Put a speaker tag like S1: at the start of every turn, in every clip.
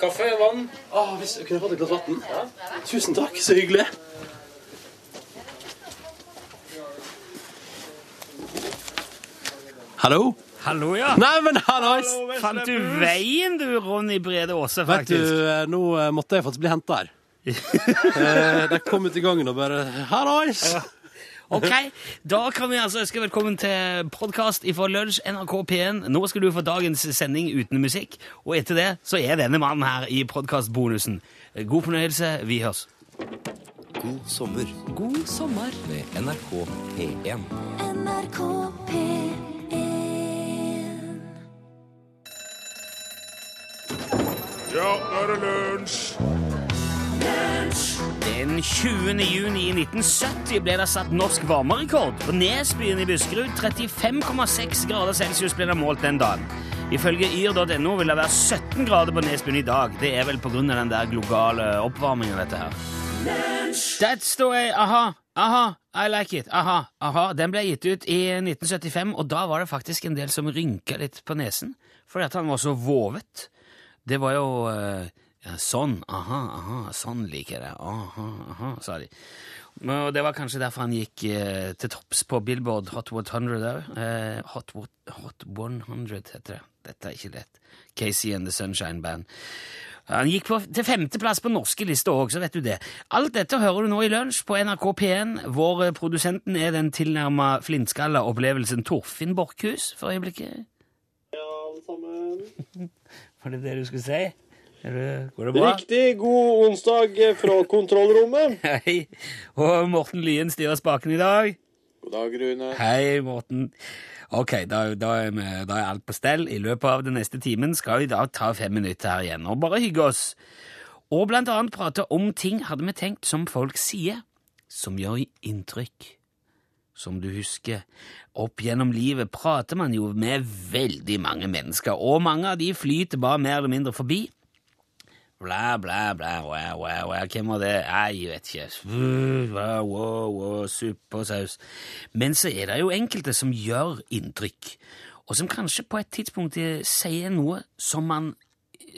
S1: Kaffe, vann. Oh, hvis jeg kunne fått et glass vann? Tusen takk, så hyggelig. Hallo?
S2: Hallo, ja.
S1: Nei, men hallois!
S2: Fant du veien, du, Ronny Brede Aase,
S1: Vet du, eh, nå eh, måtte jeg faktisk bli henta her. Eh, De kom ut i gangen og bare Hallois!
S2: Ok, da kan vi altså ønske velkommen til podkast ifra Lunsj, NRK P1. Nå skal du få dagens sending uten musikk, og etter det så er denne mannen her i podkastbonusen. God fornøyelse, vi høres.
S3: God sommer
S2: God sommer.
S3: med NRK P1.
S4: NRK P1
S5: Ja, nå er det lunsj!
S2: Den 20. juni i 1970 ble det satt norsk varmerekord. På Nesbyen i Buskerud 35,6 grader celsius ble det målt den dagen. Ifølge yr.no vil det være 17 grader på Nesbyen i dag. Det er vel pga. den der globale oppvarmingen, dette her. That's the way, aha, aha, I like it, aha, aha. Den ble gitt ut i 1975, og da var det faktisk en del som rynka litt på nesen, fordi at han var så vovet. Det var jo eh, sånn, aha, aha, sånn liker jeg det, aha, aha, sa de. Og det var kanskje derfor han gikk eh, til topps på Billboard Hot 100 òg. Eh, Hot, Hot 100 heter det. Dette er ikke lett. Casey and the Sunshine Band. Han gikk på, til femteplass på norske lister òg, så vet du det. Alt dette hører du nå i lunsj på NRK P1, hvor eh, produsenten er den tilnærma flintskalla opplevelsen Torfinn Borchhus for øyeblikket. Ja, alle sammen. Var det det du skulle si? Det, går det bra?
S6: Riktig god onsdag fra kontrollrommet.
S2: Hei. Og Morten Lyen styrer spaken i dag.
S6: God dag, Rune.
S2: Hei, Morten. Ok, da, da, er vi, da er alt på stell. I løpet av den neste timen skal vi da ta fem minutter her igjen og bare hygge oss. Og blant annet prate om ting hadde vi tenkt som folk sier, som gjør inntrykk. Som du husker, opp gjennom livet prater man jo med veldig mange mennesker, og mange av de flyter bare mer eller mindre forbi. Bla, bla, bla, wow, wow, wow. Hvem var det? Jeg vet ikke. Wow, suppe og saus. Men så er det jo enkelte som gjør inntrykk, og som kanskje på et tidspunkt eh, sier noe som man,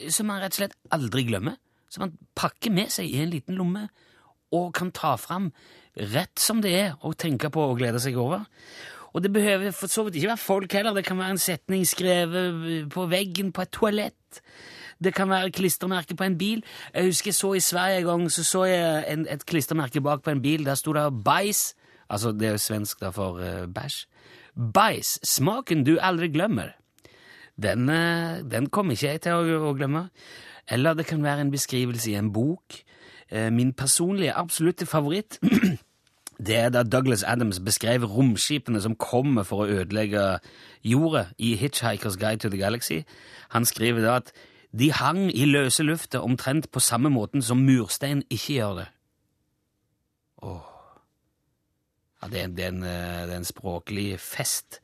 S2: som man rett og slett aldri glemmer. Som man pakker med seg i en liten lomme og kan ta fram rett som det er og tenke på og glede seg over. Og det behøver for så vidt ikke være folk heller. Det kan være en setning skrevet på veggen på et toalett. Det kan være klistremerke på en bil. Jeg husker jeg så i Sverige en gang så så jeg en, et klistremerke bak på en bil. Der sto det 'bæsj'. Altså, det er jo svensk da for uh, bæsj. Bæsj. Smaken du aldri glemmer. Den, uh, den kommer ikke jeg til å, å glemme. Eller det kan være en beskrivelse i en bok. Uh, Min personlige absolutte favoritt det er da Douglas Adams beskrev romskipene som kommer for å ødelegge jorda i Hitchhiker's Guide to the Galaxy. Han skriver da at de hang i løse lufta omtrent på samme måten som murstein ikke gjør det. Åh. Ja, det, er, det, er en, eh, det er en språklig fest.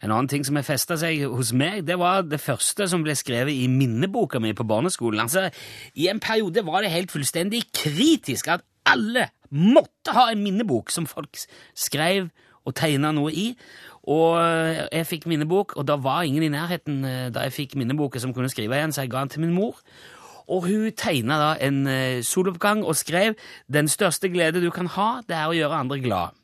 S2: En annen ting som har festa seg hos meg, det var det første som ble skrevet i minneboka mi på barneskolen. Altså, I en periode var det helt fullstendig kritisk at alle måtte ha en minnebok som folk skrev og tegna noe i. Og eh, jeg fikk minnebok, og da var ingen i nærheten eh, da jeg fikk minneboka som kunne skrive igjen, så jeg ga den til min mor. Og hun tegna da en eh, soloppgang og skrev 'Den største glede du kan ha, det er å gjøre andre glad'.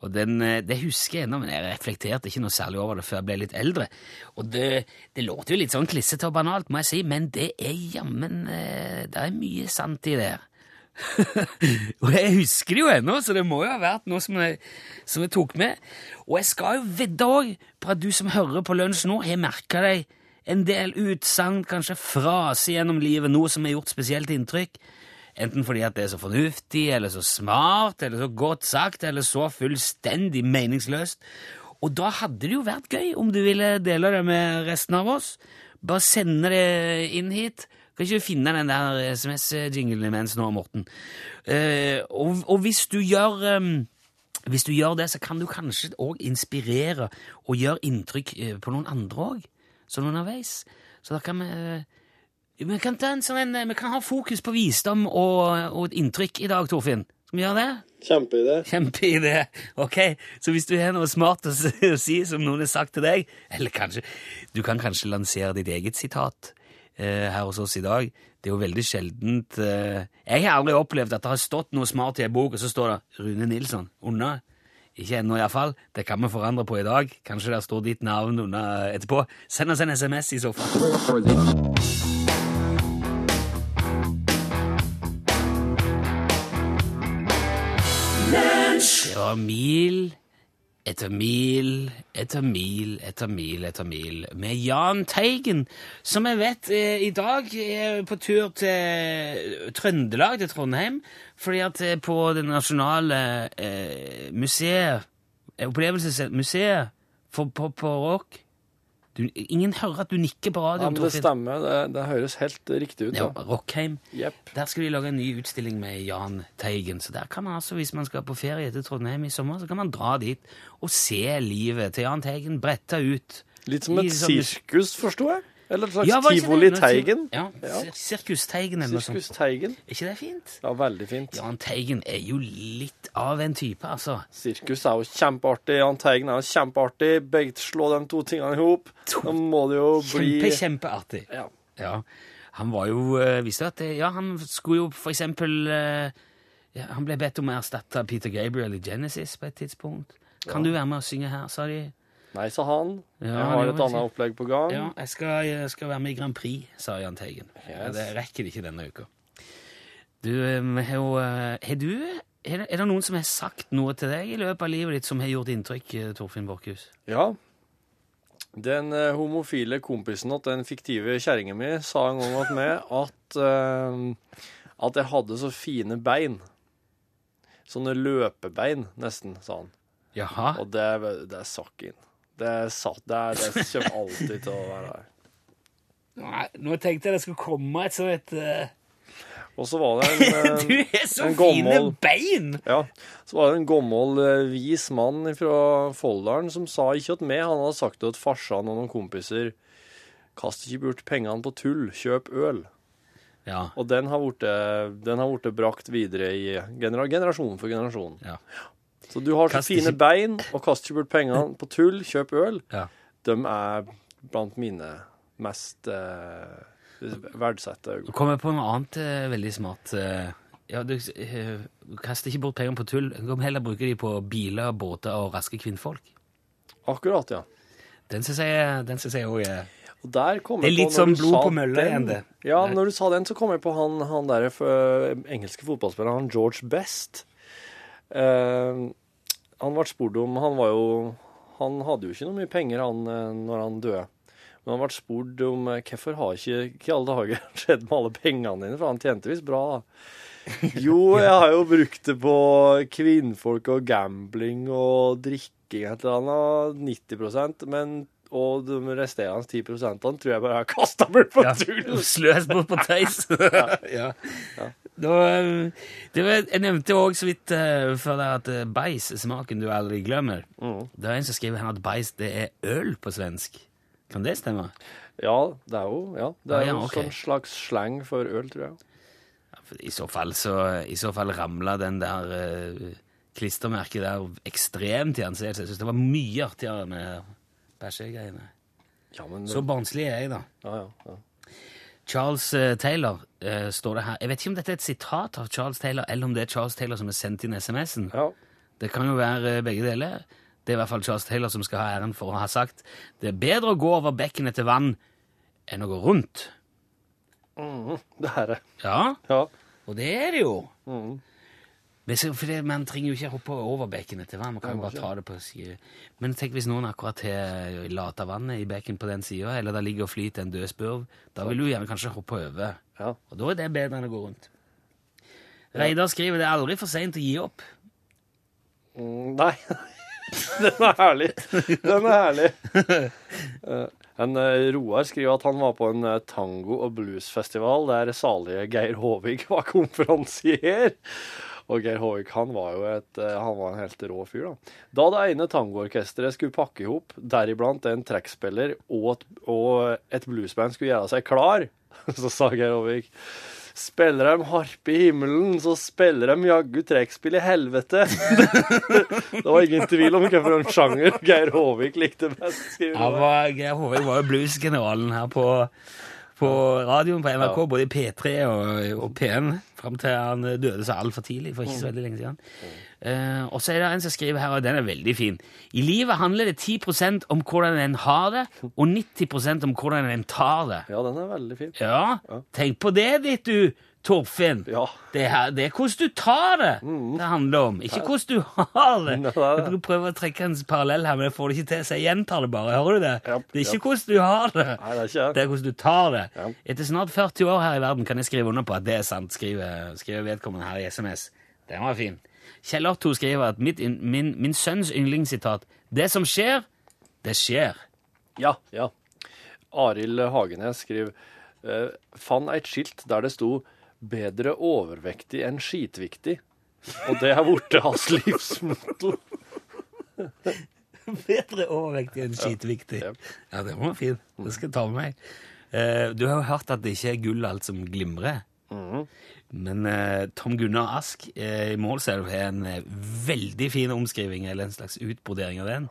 S2: Og den, Det husker jeg ennå, men jeg reflekterte ikke noe særlig over det før jeg ble litt eldre. Og det, det låter jo litt sånn klissete og banalt, må jeg si, men det er jammen Det er mye sant i det. og jeg husker det jo ennå, så det må jo ha vært noe som jeg, som jeg tok med. Og jeg skal jo vedde òg på at du som hører på lunsj nå, har merka deg en del utsagn, kanskje fraser gjennom livet, noe som har gjort spesielt inntrykk. Enten fordi at det er så fornuftig, eller så smart, eller så godt sagt, eller så fullstendig meningsløst. Og da hadde det jo vært gøy om du ville dele det med resten av oss. Bare sende det inn hit. Kan ikke du finne den der SMS-jinglen imens nå, Morten? Eh, og, og hvis du gjør um, hvis du gjør det, så kan du kanskje òg inspirere og gjøre inntrykk eh, på noen andre òg, sånn underveis. Så da kan vi eh, vi kan, ta en sånn, vi kan ha fokus på visdom og, og et inntrykk i dag, Torfinn. Skal vi gjøre det?
S6: Kjempeidé.
S2: Kjempeidé. Ok, så hvis du har noe smart å si som noen har sagt til deg, eller kanskje Du kan kanskje lansere ditt eget sitat eh, her hos oss i dag. Det er jo veldig sjeldent eh, Jeg har aldri opplevd at det har stått noe smart i en bok, og så står det Rune Nilsson under. Ikke ennå, iallfall. Det kan vi forandre på i dag. Kanskje det står ditt navn under etterpå. Send oss en SMS i så fall. Det var mil etter mil etter mil etter mil etter mil med Jahn Teigen, som jeg vet eh, i dag er på tur til Trøndelag, til Trondheim, fordi at eh, på det nasjonale eh, museet, opplevelsesmuseet for pop og rock du, Ingen hører at du nikker på
S6: Ja,
S2: radioen.
S6: men det
S2: Torfinn.
S6: stemmer. Det, det høres helt riktig ut.
S2: Ja,
S6: Ja.
S2: Rockheim.
S6: Yep.
S2: Der skal de lage en ny utstilling med Jahn Teigen. Så der kan man altså, hvis man skal på ferie til Trondheim i sommer, så kan man dra dit og se livet til Jahn Teigen bretta ut.
S6: Litt som
S2: I
S6: et sirkus, forsto jeg? Eller en slags
S2: Ja,
S6: Tivoli Teigen.
S2: Ja,
S6: Ja.
S2: sir- Sirkus-Teigen eller noe
S6: Sirkus
S2: sånt.
S6: Teigen.
S2: Er ikke det fint?
S6: Ja, veldig fint.
S2: Jahn Teigen er jo litt av en type, altså.
S6: Sirkus er jo kjempeartig. Jahn Teigen er jo kjempeartig. Begge slå de to tingene i hop. Da må det jo bli
S2: Kjempe, kjempeartig.
S6: Ja.
S2: Ja. Han var jo eh, Visste du at det, Ja, han skulle jo for eksempel eh, ja, Han ble bedt om å erstatte Peter Gabriel i Genesis på et tidspunkt. Kan du være med og synge her, sa de.
S6: Nei, sa han.
S2: Ja,
S6: jeg har et annet opplegg på gang.
S2: Ja, jeg skal, jeg skal være med i Grand Prix, sa Jahn Teigen.
S6: Yes.
S2: det rekker ikke denne uka. Du, eh, har du er det, er noen som har sagt noe til deg i løpet av livet ditt som har gjort inntrykk, eh, Torfinn Borchhus?
S6: Ja. Den eh, homofile kompisen til den fiktive kjerringa mi sa en gang til meg at, at jeg hadde så fine bein. Sånne løpebein, nesten, sa han.
S2: Jaha.
S6: Og det, det sakk inn. Det er satt der. Det kommer alltid til å være der.
S2: Nei, nå tenkte jeg det skulle komme et sånt et uh...
S6: Og så var det en,
S2: Du
S6: eh,
S2: har så fine
S6: gommel,
S2: bein!
S6: Ja, så var det en gammel eh, vis mann fra Folldalen som sa ikke at meg, han hadde sagt at til farsan og noen kompiser Kast ikke bort pengene på tull, kjøp øl.
S2: Ja.
S6: Og den har blitt den har blitt brakt videre i genera generasjon for generasjon.
S2: Ja.
S6: Så du har så
S2: Kast
S6: fine
S2: ikke-
S6: bein, og kast ikke bort pengene på tull, kjøp øl.
S2: Ja.
S6: De er blant mine mest eh, verdsette
S2: Nå
S6: øyeblikk.
S2: kom jeg på noe annet eh, veldig smart. eh. ja, du eh, kaster ikke bort pengene på tull. Du kan heller bruke de på biler, båter og raske kvinnfolk.
S6: Akkurat, ja.
S2: Den syns jeg den synes jeg også er
S6: Og der kom
S2: Det er
S6: jeg på
S2: litt
S6: når
S2: sånn
S6: du
S2: blod
S6: sa
S2: på mølla
S6: den-
S2: igjen, det.
S6: Ja, når du sa den, så kom jeg på han, han der for, engelske fotballspilleren, han George Best. Eh, han ble spurt om Han var jo Han hadde jo ikke noe mye penger, han, eh, når han døde. Men han ble spurt om eh, hvorfor har ikke Hva i alle dager skjedd med alle pengene dine? For han tjente visst bra. Jo, jeg har jo brukt det på kvinnfolk og gambling og drikking et eller annet. 90% men og de resterende 10 tror jeg bare har kasta bort på
S2: ja,
S6: tull.
S2: sløs bort på tøys. ja. Da, eh, det var, jeg nevnte òg så vidt uh, før der at uh, beis er smaken du aldri glemmer.
S6: Mm.
S2: Det er en som skriver her at beis det er øl på svensk. Kan det stemme?
S6: Ja, det er jo ja, det er
S2: ah, ja,
S6: jo
S2: okay.
S6: sånn slags slang for øl, tror jeg.
S2: I så fall så i så fall ramla den der uh, klistremerket der ekstremt i anseelse. Jeg syns det var mye artigere med bæsjegreiene.
S6: Ja, men
S2: Så barnslig er jeg, da.
S6: ja, ja, ja.
S2: Charles eh, Taylor uh, står det her. Jeg vet ikke om dette er et sitat av Charles Taylor, eller om det er Charles Taylor som er sendt inn SMS-en.
S6: ja.
S2: Det kan jo være eh, begge deler. Det er i hvert fall Charles Taylor som skal ha æren for å ha sagt det er bedre å gå over bekken etter vann enn å gå rundt.
S6: Mm, Det er det.
S2: Ja,
S6: Ja.
S2: og det er det jo.
S6: Mhm.
S2: For det, Man trenger jo ikke hoppe over bekkenet til vann. Man kan jo bare ta det på siden. Men tenk hvis noen akkurat har lata vannet i bekken på den sida, eller der ligger og flyter en død spurv. Da vil du gjerne kanskje hoppe over.
S6: ja.
S2: Og da er det bedre enn å gå rundt. Reidar skriver det er aldri for seint å gi opp.
S6: Mm, nei. Den er herlig. Den er herlig. Eh, En eh, Roar skriver at han var på en eh, tango- og bluesfestival der salige Geir Håvig var konferansier. Og Geir Håvik han var jo et, eh, han var en helt rå fyr. Da Da det ene tangoorkesteret skulle pakke i hop, deriblant en trekkspiller og et, og et bluesband skulle gjøre seg klar, så sa Geir Håvik Spiller de harpe i himmelen, så spiller de jaggu trekkspill i helvete. det var ingen tvil om hvilken sjanger Geir Håvik likte best.
S2: Geir Håvik var jo bluesgeneralen her på, på radioen på NRK, både i P3 og, og P1, fram til han døde så altfor tidlig, for ikke så veldig lenge siden. Uh, og så er det en som skriver her, og den er veldig fin. I livet handler det 10% om hvordan en har det, og 90% om hvordan en tar det.
S6: Ja, den er veldig fin.
S2: Ja, tenk på det ditt, du, Torfinn.
S6: Ja.
S2: Det, her, det er hvordan du tar det det handler om, ikke hvordan du har det. Jeg prøver å trekke en parallell her, men jeg får det ikke til, så jeg gjentar det bare. Hører du det? Det er ikke hvordan du har det.
S6: Det er ikke
S2: Det er hvordan du tar det. Etter snart 40 år her i verden kan jeg skrive under på at det er sant, skriver, skriver vedkommende her i SMS. Den var fin. Kjell Otto skriver at mitt, min, min sønns yndlingssitat Det som skjer, det skjer.
S6: Ja, ja. Arild Hagenes skriver eh, Fann et skilt der det sto 'bedre overvektig enn skitviktig'. Og det er blitt hans livsmotto.
S2: Bedre overvektig enn skitviktig.
S6: Ja.
S2: Det var fin. Det skal jeg ta med meg. Eh, du har jo hørt at det ikke er gull alt som glimrer.
S6: Mhm.
S2: Men eh, Tom Gunnar Ask eh, i Målselv har en veldig fin omskriving, eller en slags utbrodering av den.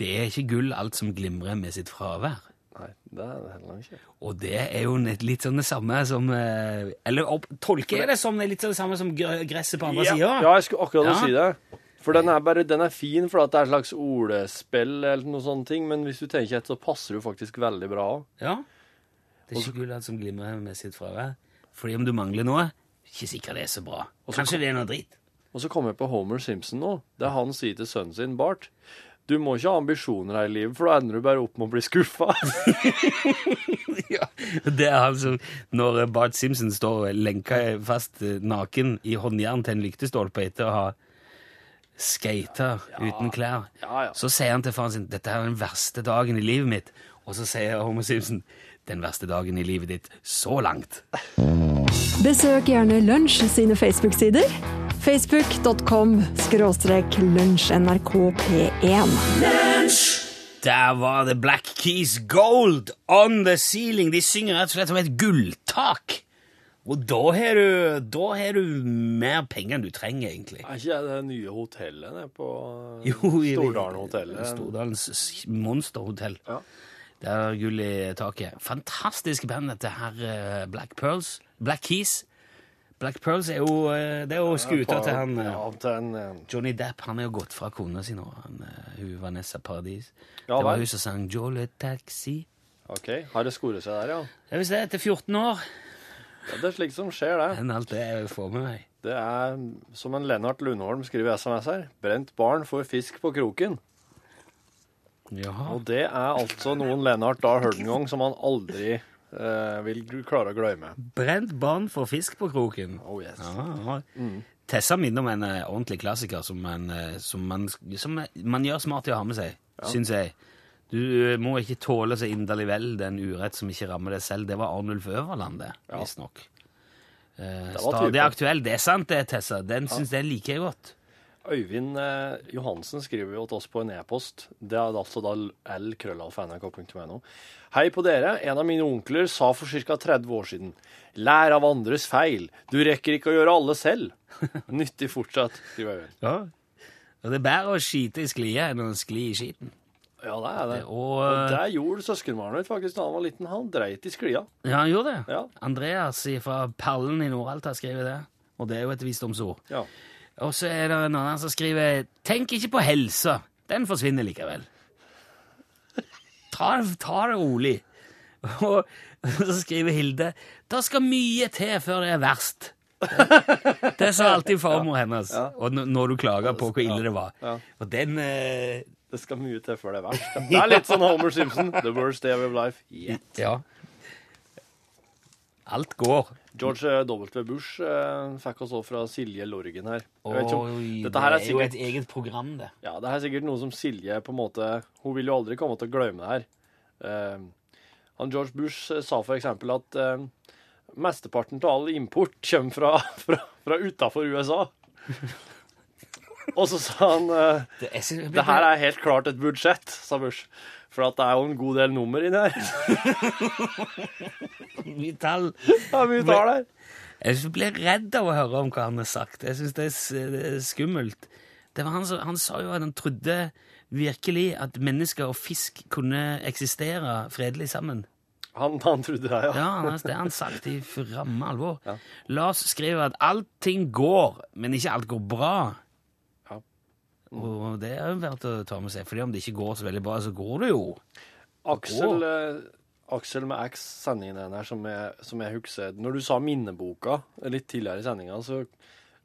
S2: Det er ikke gull alt som glimrer med sitt fravær.
S6: Nei, det er det heller ikke.
S2: Og det er jo litt sånn det samme som eh, Eller opp, tolker jeg det som det er litt sånn det samme som gresset på andre
S6: Ja,
S2: sida?
S6: ja, jeg skulle akkurat
S2: Ja.
S6: si det. For den er, bare, den er fin for at det er et slags ordspill eller noe sånne ting, men hvis du tenker etter, så passer jo faktisk veldig bra òg.
S2: Ja. Det er ikke gull som glimrer med sitt fravær. Fordi om du mangler noe, ikke sikkert det er så bra. Kanskje det er noe dritt.
S6: Og så kommer jeg på Homer Simpson nå. Det er han sier til sønnen sin, Bart. Du må ikke ha ambisjoner her i livet, for da ender du bare opp med å bli skuffa.
S2: ja. Det er han som Når Bart Simpson står lenka fast eh, naken i håndjern til en lyktestolpe etter å ha skata uten klær,
S6: Ja, ja.
S2: så sier han til faren sin dette er den verste dagen i livet mitt. Og så sier Homer Simpson den verste dagen i livet ditt så langt.
S7: Besøk gjerne Lunsj sine Facebook-sider. Facebook.com skråstrek lunsjnrkp1.
S2: Der var det Black Keys Gold on the ceiling. De synger rett og slett om et gulltak. Og da har du, da har du mer penger enn du trenger, egentlig.
S6: Er ikke det nye hotellet nede på Stordalen-hotellet?
S2: Stordalens monsterhotell.
S6: Ja.
S2: Det er gull i taket. Fantastisk band, dette her eh, Black Pearls. Black Keys. Black Pearls er jo, eh, det er jo skuta til han eh,
S6: Ja, eh,
S2: Johnny Depp. Han er jo gått fra kona si nå. Han, hun Vanessa Paradis.
S6: Ja,
S2: det var
S6: vel.
S2: hun som sang Jolly Taxi.
S6: OK. Har det skoret seg der, ja?
S2: Det vil si, etter 14 år.
S6: ja? Det er slikt som skjer, det.
S2: Men alt det jeg får med meg.
S6: Det er som en Lennart Lundholm skriver i SMS her. Brent barn får fisk på kroken.
S2: Ja.
S6: Og det er altså noen Lennart da har hørt en gang, som han aldri eh, vil klare å glemme.
S2: Brent barn får fisk på kroken.
S6: Oh yes.
S2: Ja, ja. Tessa minner om en uh, ordentlig klassiker som man, uh, som man, som man gjør smart i å ha med seg, syns jeg. Du må ikke tåle så inderlig vel den urett som ikke rammer deg selv. Det var Arnulf Øverland, det,
S6: Ja.
S2: visstnok.
S6: Uh,
S2: stadig
S6: aktuelt
S2: aktuell. Det er sant, det, Tessa. Den syns jeg liker jeg godt.
S6: Øyvind eh, Johansen skriver jo til oss på en e-post. Det er altså da l.krøllalfa.nrk.no. Hei på dere. En av mine onkler sa for ca. 30 år siden Lær av andres feil. Du rekker ikke å gjøre alle selv. Nyttig fortsatt, skriver Øyvind.
S2: Ja. Og det er bedre å skite i sklia enn å skli i skiten.
S6: Ja, det er det.
S2: Og,
S6: Og det gjorde søskenbarnet mitt faktisk da han var liten. Han dreit i sklia.
S2: Ja, han gjorde det.
S6: Ja.
S2: Andreas fra Pallen i Nord-Alta skriver det. Og det er jo et visdomsord.
S6: Ja.
S2: Og så er det en annen som skriver Tenk ikke på helsa. Den forsvinner likevel. Ta, ta det rolig. Og så skriver Hilde Det skal mye til før det er verst. Det sa alltid farmor hennes og når du klager på hvor ille det var. Og den eh,
S6: Det skal mye til før det er verst. Det er litt sånn Homer Simpson. The worst day of your life. yet.
S2: Ja. Alt går.
S6: George eh, W. Bush eh, fikk oss òg fra Silje Lorgen her. Jeg vet ikke om-
S2: Oi,
S6: dette her er
S2: det er jo et eget program, det.
S6: Ja, det er sikkert noe som Silje på en måte Hun vil jo aldri komme til å glemme det her. Eh, han George Bush sa for eksempel at eh, mesteparten av all import kommer fra, fra, fra utafor USA. Og så sa han
S2: Det, er
S6: det her er helt klart et budsjett, sa Bush. For at det er jo en god del nummer inni her.
S2: mye tall.
S6: Er mye tall her.
S2: Jeg blir redd av å høre om hva han har sagt. Jeg syns det, det er skummelt. Det var han, han sa jo at han trodde virkelig at mennesker og fisk kunne eksistere fredelig sammen.
S6: Han, han trodde det, ja.
S2: Ja, han- det har han sagt i ramme alvor. Lars skriver at allting går, men ikke alt går bra.
S6: Ja.
S2: Og det er jo verdt å ta med seg, fordi om det ikke går så veldig bra, så går det jo.
S6: Aksel, eh, Aksel med X, sendingen den her, som jeg, som jeg husker Når du sa minneboka litt tidligere i sendinga, så,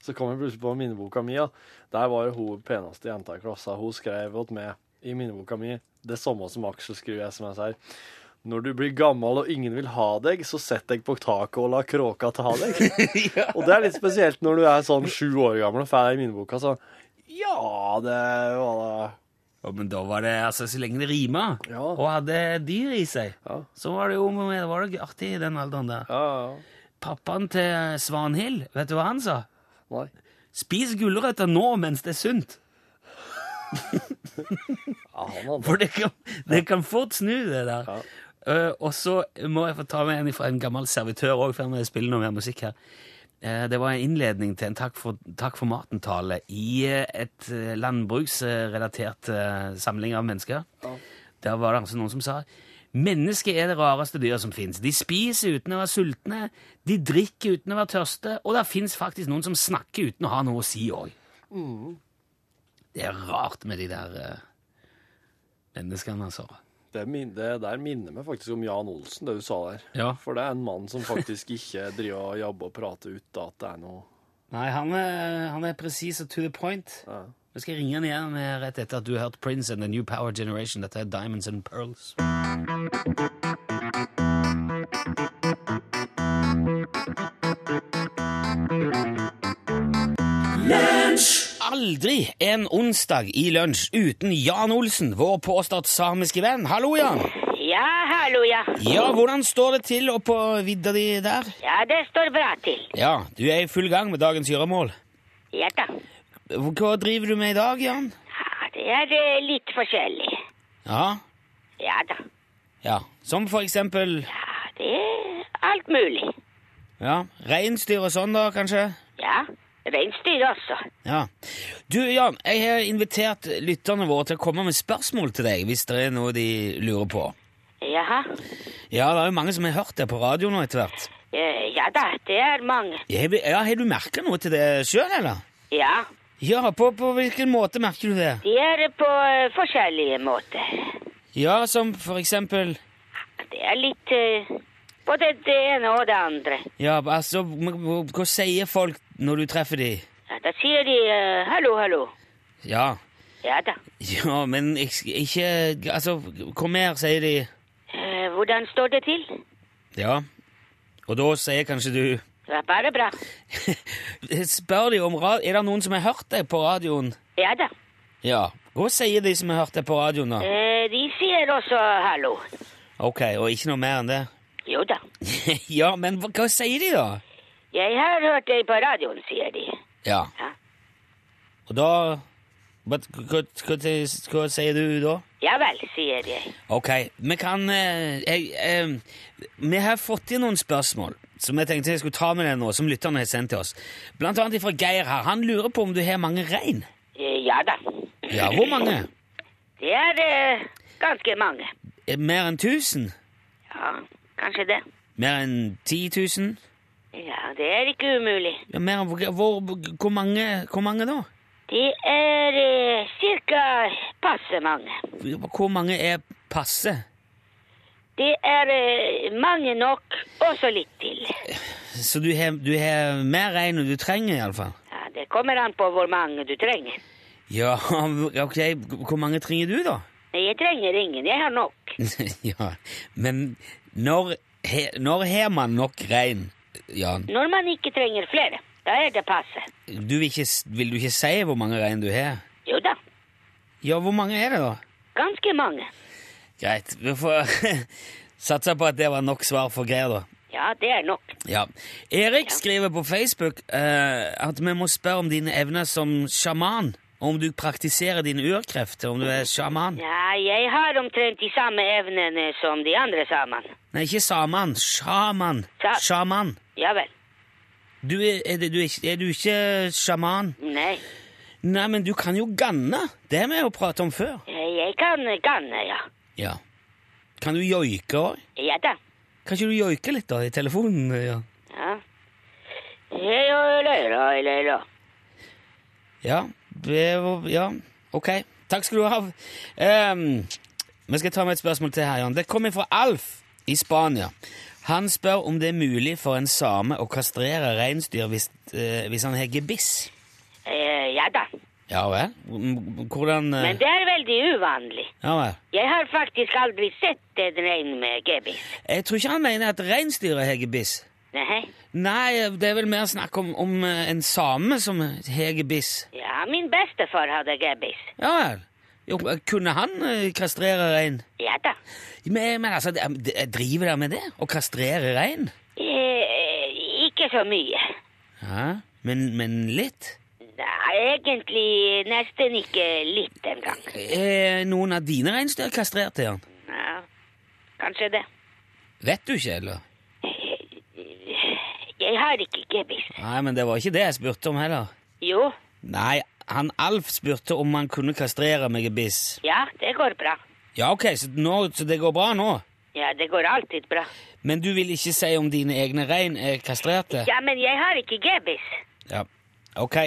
S6: så kom jeg plutselig på minneboka mi. Ja. Der var hun peneste jenta i klassa. Hun skrev til meg i minneboka mi det samme som Aksel skriver i SMS her. Når du blir gammel og ingen vil ha deg, så sett deg på taket og la kråka ta deg. Og det er litt spesielt når du er sånn sju år gammel og får det i minneboka. Så ja, det var det.
S2: Ja, men da var det, altså, så lenge det rima,
S6: Ja.
S2: og hadde dyr i seg,
S6: Ja.
S2: så var det jo var det artig i den alderen der.
S6: Ja.
S2: Pappaen til Svanhild, vet du hva han sa?
S6: Nei.
S2: Spis gulrøtter nå mens det er sunt. For det kan, det kan fort snu, det der. Eh, og så må jeg få ta med en fra en gammel servitør òg, før vi spiller noe mer musikk her. Eh, det var en innledning til en takk for, takk for maten-tale i eh, et eh, landbruksrelatert samling av mennesker. Der var det altså noen som sa Mennesket er det rareste dyret som fins. De spiser uten å være sultne, de drikker uten å være tørste, og det fins faktisk noen som snakker uten å ha noe å si òg. Det er rart med de der menneskene, altså.
S6: Det, min, det der minner meg faktisk om Jan Olsen, det du sa der.
S2: Ja.
S6: For det er en mann som faktisk ikke driver og jobber og prater ut at det er noe
S2: Nei, han er, han er presis og to the point.
S6: Ja.
S2: Jeg skal ringe han igjen rett etter at du har hørt Prince and The New Power Generation. Dette er Diamonds and Pearls. Aldri en onsdag i lunsj uten Jan Olsen, vår påstått samiske venn. Hallo, Jan.
S8: Ja, hallo, ja.
S2: Ja, hvordan står det til oppå vidda di der?
S8: Ja, det står bra til.
S2: Ja, du er i full gang med dagens gjøremål.
S8: Ja da.
S2: Hva driver du med i dag, Jan?
S8: Ja, det er eh, litt forskjellig.
S2: Ja,
S8: Ja da.
S2: ja. Som for eksempel
S8: Ja, det er alt mulig.
S2: Ja, reinsdyr og sånn, da, kanskje?
S8: Ja, reinsdyr også.
S2: Ja. Du, Jan, jeg har invitert lytterne våre til å komme med spørsmål til deg hvis det er noe de lurer på.
S8: Jaha.
S2: Ja, det er jo mange som har hørt det på radio nå etter hvert.
S8: Eh, Ja da, det er mange.
S2: Ja, har du merka noe til det sjøl, eller?
S8: Ja,
S2: Ja, på, på hvilken måte merker du det?
S8: de er på uh, forskjellige måter.
S2: Ja, som for eksempel
S8: Det er litt uh, både det ene og det andre.
S2: Ja, altså, hva sier folk når du treffer de?
S8: Ja, da sier de uh, hallo, hallo.
S2: Ja,
S8: Ja da.
S2: ja, men ikke Altså, kom her, sier de?
S8: Uh, Hvordan står det til?
S2: Ja, og da sier kanskje du
S8: Det er bare bra.
S2: Spør de om Er det noen som har hørt deg på radioen?
S8: Ja da.
S2: Ja. Hva sier de som har hørt deg på radioen, da?
S8: Eh, De sier også hallo.
S2: Ok, og ikke noe mer enn det?
S8: Jo da.
S2: ja, men hva, hva sier de, da?
S8: Jeg har hørt deg på radioen, sier de.
S2: Ja.
S8: Ja.
S2: Og da hva sier du da?
S8: Ja vel, sier jeg.
S2: Ok, vi kan eh, jeg, eh, Vi har fått inn noen spørsmål som jeg tenkte jeg skulle ta med deg nå, som lytterne har sendt til oss. Blant annet fra Geir her. Han lurer på om du har mange rein.
S8: Eh, Ja da.
S2: Ja, hvor mange?
S8: Det er eh, ganske mange.
S2: Eh, Mer enn 1000?
S8: Ja, kanskje det.
S2: Mer enn 10 000?
S8: Ja, det er ikke umulig.
S2: Ja, men hvor, hvor, hvor, mange, hvor mange da?
S8: Det er eh, cirka passe mange.
S2: Hvor mange er passe?
S8: Det er eh, mange nok, og så litt til.
S2: Så du har, du har mer rein enn du trenger, iallfall?
S8: Ja, det kommer an på hvor mange du trenger.
S2: Ja, ok. Hvor mange trenger du, da?
S8: Jeg trenger ingen, jeg har nok.
S2: ja, men når, he, når har man nok rein, Jan?
S8: Når man ikke trenger flere, da er det passe.
S2: Du vil, ikke, vil du ikke si hvor mange rein du har?
S8: Jo da,
S2: Ja, hvor mange er det, da?
S8: ganske mange.
S2: Greit, vi får satse på at det var nok svar for Geir, da.
S8: Ja, det er nok.
S2: Ja. Erik skriver på Facebook uh, at vi må spørre om dine evner som sjaman. Om du praktiserer dine urkrefter, om du er sjaman.
S8: Ja, jeg har omtrent de samme evnene som de andre sammen.
S2: Nei, ikke saman. Sjaman.
S8: Sa-
S2: Sjaman.
S8: Ja vel.
S2: Du er, er, det, du er, er du ikke sjaman?
S8: Nei.
S2: Nei, men du kan jo ganne. Det har vi jo pratet om før.
S8: Eh, Jeg kan ganne, ja.
S2: Ja. Kan du joike òg?
S8: Ja da.
S2: Kan ikke du joike litt da, i telefonen? Ja.
S8: Ja.
S2: Ja, ja, ok. Takk skal du ha. Ehm, vi skal ta med et spørsmål til her, Jan. Det kommer fra Alf i Spania. Han spør om det er mulig for en same å kastrere reinsdyr hvis, eh, hvis han har gebiss.
S8: Eh, Ja da.
S2: Ja vel? Hvordan eh,
S8: Men det er veldig uvanlig.
S2: Ja vel.
S8: Jeg har faktisk aldri sett en rein med gebiss.
S2: Jeg tror ikke han mener at reinsdyret har gebiss.
S8: Nei.
S2: Nei, det er vel mer snakk om, om eh, en same som har gebiss.
S8: Ja, min bestefar hadde gebiss.
S2: Ja vel. Jo, kunne han eh, kastrere rein?
S8: Ja da.
S2: Men, men altså, driver dere med det? Å kastrere rein?
S8: Eh, ikke så mye.
S2: Ja, men, men litt?
S8: Nei, egentlig nesten ikke litt engang.
S2: Er noen av dine reinsdyr kastrert, Jan?
S8: Ja, kanskje det.
S2: Vet du ikke, eller?
S8: Jeg har ikke gebiss.
S2: Nei, men det var ikke det jeg spurte om heller.
S8: Jo,
S2: Nei, han Alf spurte om han kunne kastrere med gebiss.
S8: ja, det går bra.
S2: Ja, ok, så, nå, så det går bra nå?
S8: Ja, det går alltid bra.
S2: Men du vil ikke si om dine egne rein er kastrerte?
S8: Ja, men jeg har ikke gebiss.
S2: Ja, ok.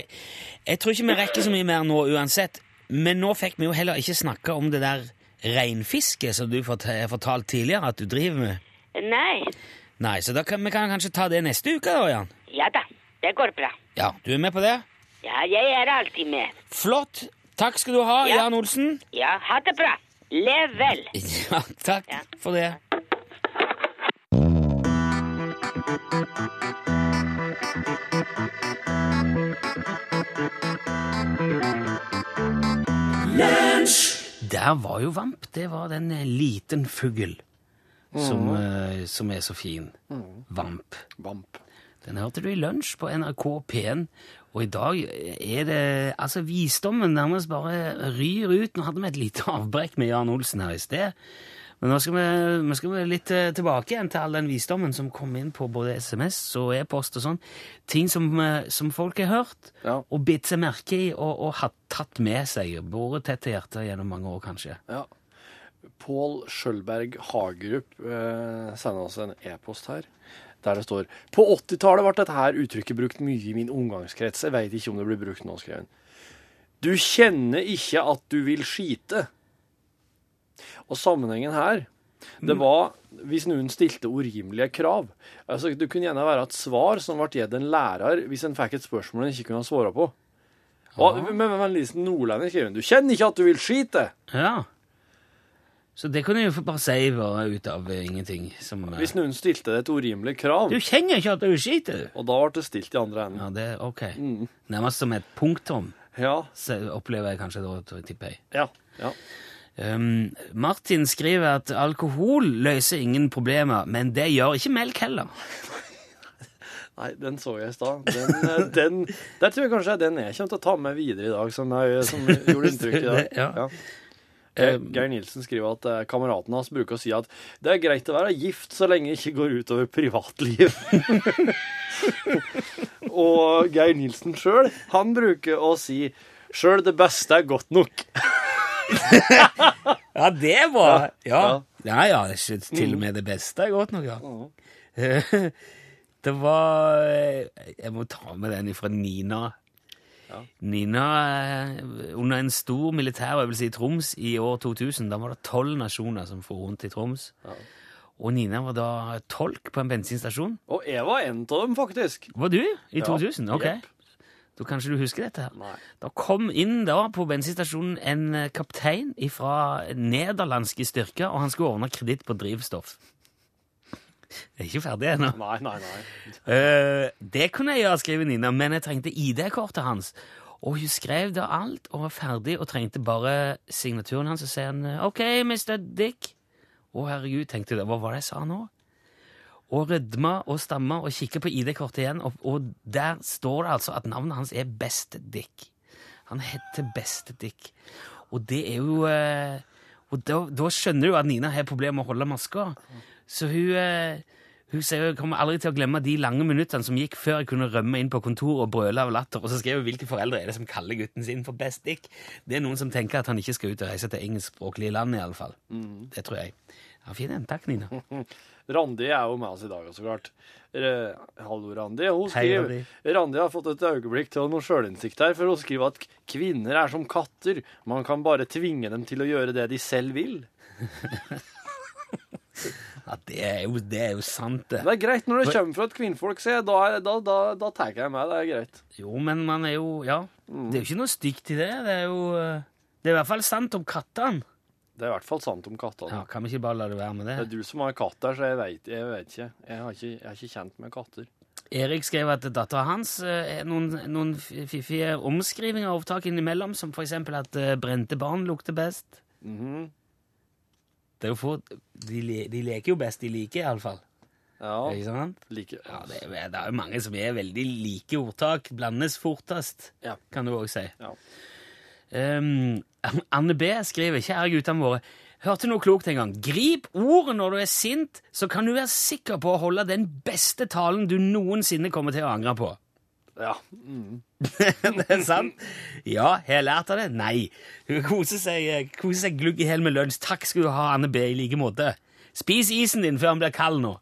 S2: Jeg tror ikke vi rekker så mye mer nå uansett, men nå fikk vi jo heller ikke snakke om det der reinfisket som du fortalte har fortalt tidligere at du driver med.
S8: Nei.
S2: Nei, så da kan vi kan kanskje ta det neste uke da, Jan?
S8: Ja da, det går bra.
S2: Ja, du er med på det?
S8: Ja, jeg er alltid med.
S2: Flott. Takk skal du ha,
S8: Ja.
S2: Jan Olsen.
S8: Ja, ha det bra. Lev vel.
S2: Ja, takk
S8: Ja.
S2: for det. Der var jo Vamp. Det var den eh, liten fugl som, eh, som er så fin. Vamp.
S6: Vamp.
S2: Den hørte du i lunsj på NRK P1, og i dag er det Altså, visdommen nærmest bare ryr ut. Nå hadde vi et lite avbrekk med Jan Olsen her i sted. Men nå skal vi, nå skal vi litt eh, tilbake igjen til all den visdommen som kom inn på både SMS og e-post og sånn. Ting som, eh, som folk har hørt
S6: Ja.
S2: og bitt seg merke i og, og har tatt med seg. Båret tett til hjertet gjennom mange år, kanskje.
S6: Ja. Pål Skjølberg Hagerup eh, sender oss en e-post her, der det står På 80-tallet ble dette her uttrykket brukt mye i min omgangskrets. Jeg veit ikke om det blir brukt nå, skrev han. Du kjenner ikke at du vil skite. Og sammenhengen her, det var hvis noen stilte urimelige krav. Altså, Det kunne gjerne være et svar som ble gitt en lærer hvis en fikk et spørsmål en ikke kunne svare på. Og, men men, vennligsen nordlending skrev han du kjenner ikke at du vil skite.
S2: Ja. Så det kunne jeg jo bare si bare ut av eh, ingenting. Som,
S6: Hvis noen stilte det et urimelig krav,
S2: Du kjenner ikke at du skiter!
S6: og da ble det stilt i andre enden.
S2: Ja, det ok. Nærmest som et punktum,
S6: Ja,
S2: så opplever jeg kanskje da, tipper jeg.
S6: ja, ja.
S2: Um, Martin skriver at alkohol løser ingen problemer, men det gjør ikke melk heller.
S6: Nei, den så jeg i stad. Den, eh, den, der tror jeg kanskje er den jeg kommer til å ta med videre i dag, som, jeg, som gjorde inntrykk i dag.
S2: Ja.
S6: Ja. Geir Nilsen skriver at kameratene kameraten hans bruker å si at det er greit å være gift så lenge det ikke går utover privatliv. Og Geir Nilsen sjøl, han bruker å si sjøl det beste er godt nok.
S2: Ja, det var Ja,
S6: Ja.
S2: ja, ja til og med det beste er godt nok, ja. Det var Jeg må ta med den fra Nina. Nina, eh, under en stor militærøvelse i Troms i år 2000, da var det tolv nasjoner som for rundt i Troms. Og Nina var da tolk på en bensinstasjon.
S6: Og jeg var en av dem, faktisk.
S2: Var du i
S6: Ja,
S2: 2000? Ok.
S6: Yep.
S2: Da kanskje du husker dette her.
S6: Nei.
S2: Da kom inn da på bensinstasjonen en kaptein fra nederlandske styrker, og han skulle ordne kreditt på drivstoff. Det er ikke ferdig ennå.
S6: Nei, nei, nei.
S2: Uh, det kunne jeg gjøre, skriver Nina, men jeg trengte ID-kortet hans. Og hun skrev da alt og var ferdig og trengte bare signaturen hans. Og sier han OK, Mr. Dick. Å, herregud, tenkte jeg da. Hva var det jeg sa nå? Og rødma og stamma og kikka på ID-kortet igjen, og, og der står det altså at navnet hans er Beste Dick. Han heter Beste Dick. Og det er jo eh, Og da, da skjønner du at Nina har problemer med å holde maska. Så hun, eh, Hun sier hun kommer aldri til å glemme de lange minuttene som gikk før jeg kunne rømme inn på kontoret og brøle av latter. Og så skrev hun hvilke foreldre er det som kaller gutten sin for best dick. Det er noen som tenker at han ikke skal ut og reise til engelskspråklige land, i alle fall. Det tror jeg. Ja, fin en. Takk, Nina.
S6: Randi er jo med oss i dag, så klart. Hallo, Randi. Hun
S2: Hei, Randi.
S6: Randi har fått et øyeblikk til noe sjølinnsikt her, for hun skriver at kvinner er som katter. Man kan bare tvinge dem til å gjøre det de selv vil.
S2: Ja, det er jo, det er jo sant, det.
S6: Det er greit når det kommer fra et kvinnfolk, sier jeg. Da, da, da, da tar jeg meg. Det er greit.
S2: Jo, men man er jo Ja. Det er jo ikke noe stygt i det. Det er jo eh, Det er i hvert fall sant om kattene.
S6: Det er i hvert fall sant om kattene.
S2: Ja, kan vi ikke bare la det være med
S6: Det
S2: det?
S6: er du som har katt der, så jeg vet, jeg vet ikke. Jeg, har ikke. jeg er ikke kjent med katter.
S2: Erik skrev at dattera hans eh, er noen, noen fiffige omskrivinger av opptak innimellom, som eksempel at eh, brente barn lukter best.
S6: Mhm.
S2: Det er jo få de, le- de leker jo best de liker, iallfall.
S6: Ja,
S2: Ikke sant?
S6: like.
S2: Ja, det, er, det er jo mange som er veldig like ordtak. Blandes fortest,
S6: Ja.
S2: kan du òg si.
S6: Ja.
S2: Um, Anne B skriver, kjære guttene våre, hørte noe klokt en gang. Grip ordet når du er sint, så kan du være sikker på å holde den beste talen du noensinne kommer til å angre på.
S6: Ja. Mm.
S2: det er sant? Ja, har jeg lært av det? Nei. Hun koser seg, koser seg glugg i hjel med lunsj. Takk skal du ha, Anne B, i like måte. Spis isen din før han blir kald nå.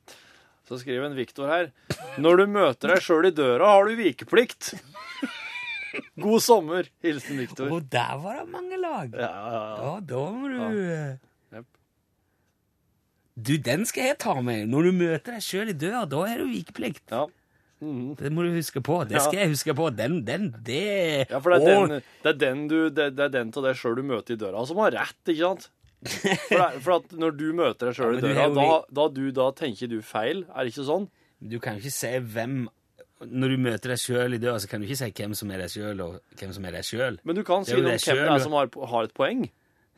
S6: Så skriver en Viktor her. Når du møter deg sjøl i døra, har du vikeplikt. God sommer. Hilsen Viktor.
S2: Og der var det mange lag.
S6: Ja, ja, ja.
S2: Da må du ja.
S6: Jep.
S2: Du, den skal jeg ta med. Når du møter deg sjøl i døra, da er du vikeplikt.
S6: ja. Mhm.
S2: Det må du huske på. Det
S6: Ja.
S2: skal jeg huske på. Den, den, det
S6: Ja, for det er den, det er den du Det, det er den til deg sjøl du møter i døra, som har rett, ikke sant? For, det, for at når du møter deg sjøl
S2: Ja,
S6: i døra, da, da, du, da tenker du feil. Er det ikke sånn?
S2: Du kan jo ikke se hvem Når du møter deg sjøl i døra, så kan du ikke si hvem som er deg sjøl, og hvem som er deg sjøl.
S6: Men du kan si hvem det er som har, har et poeng.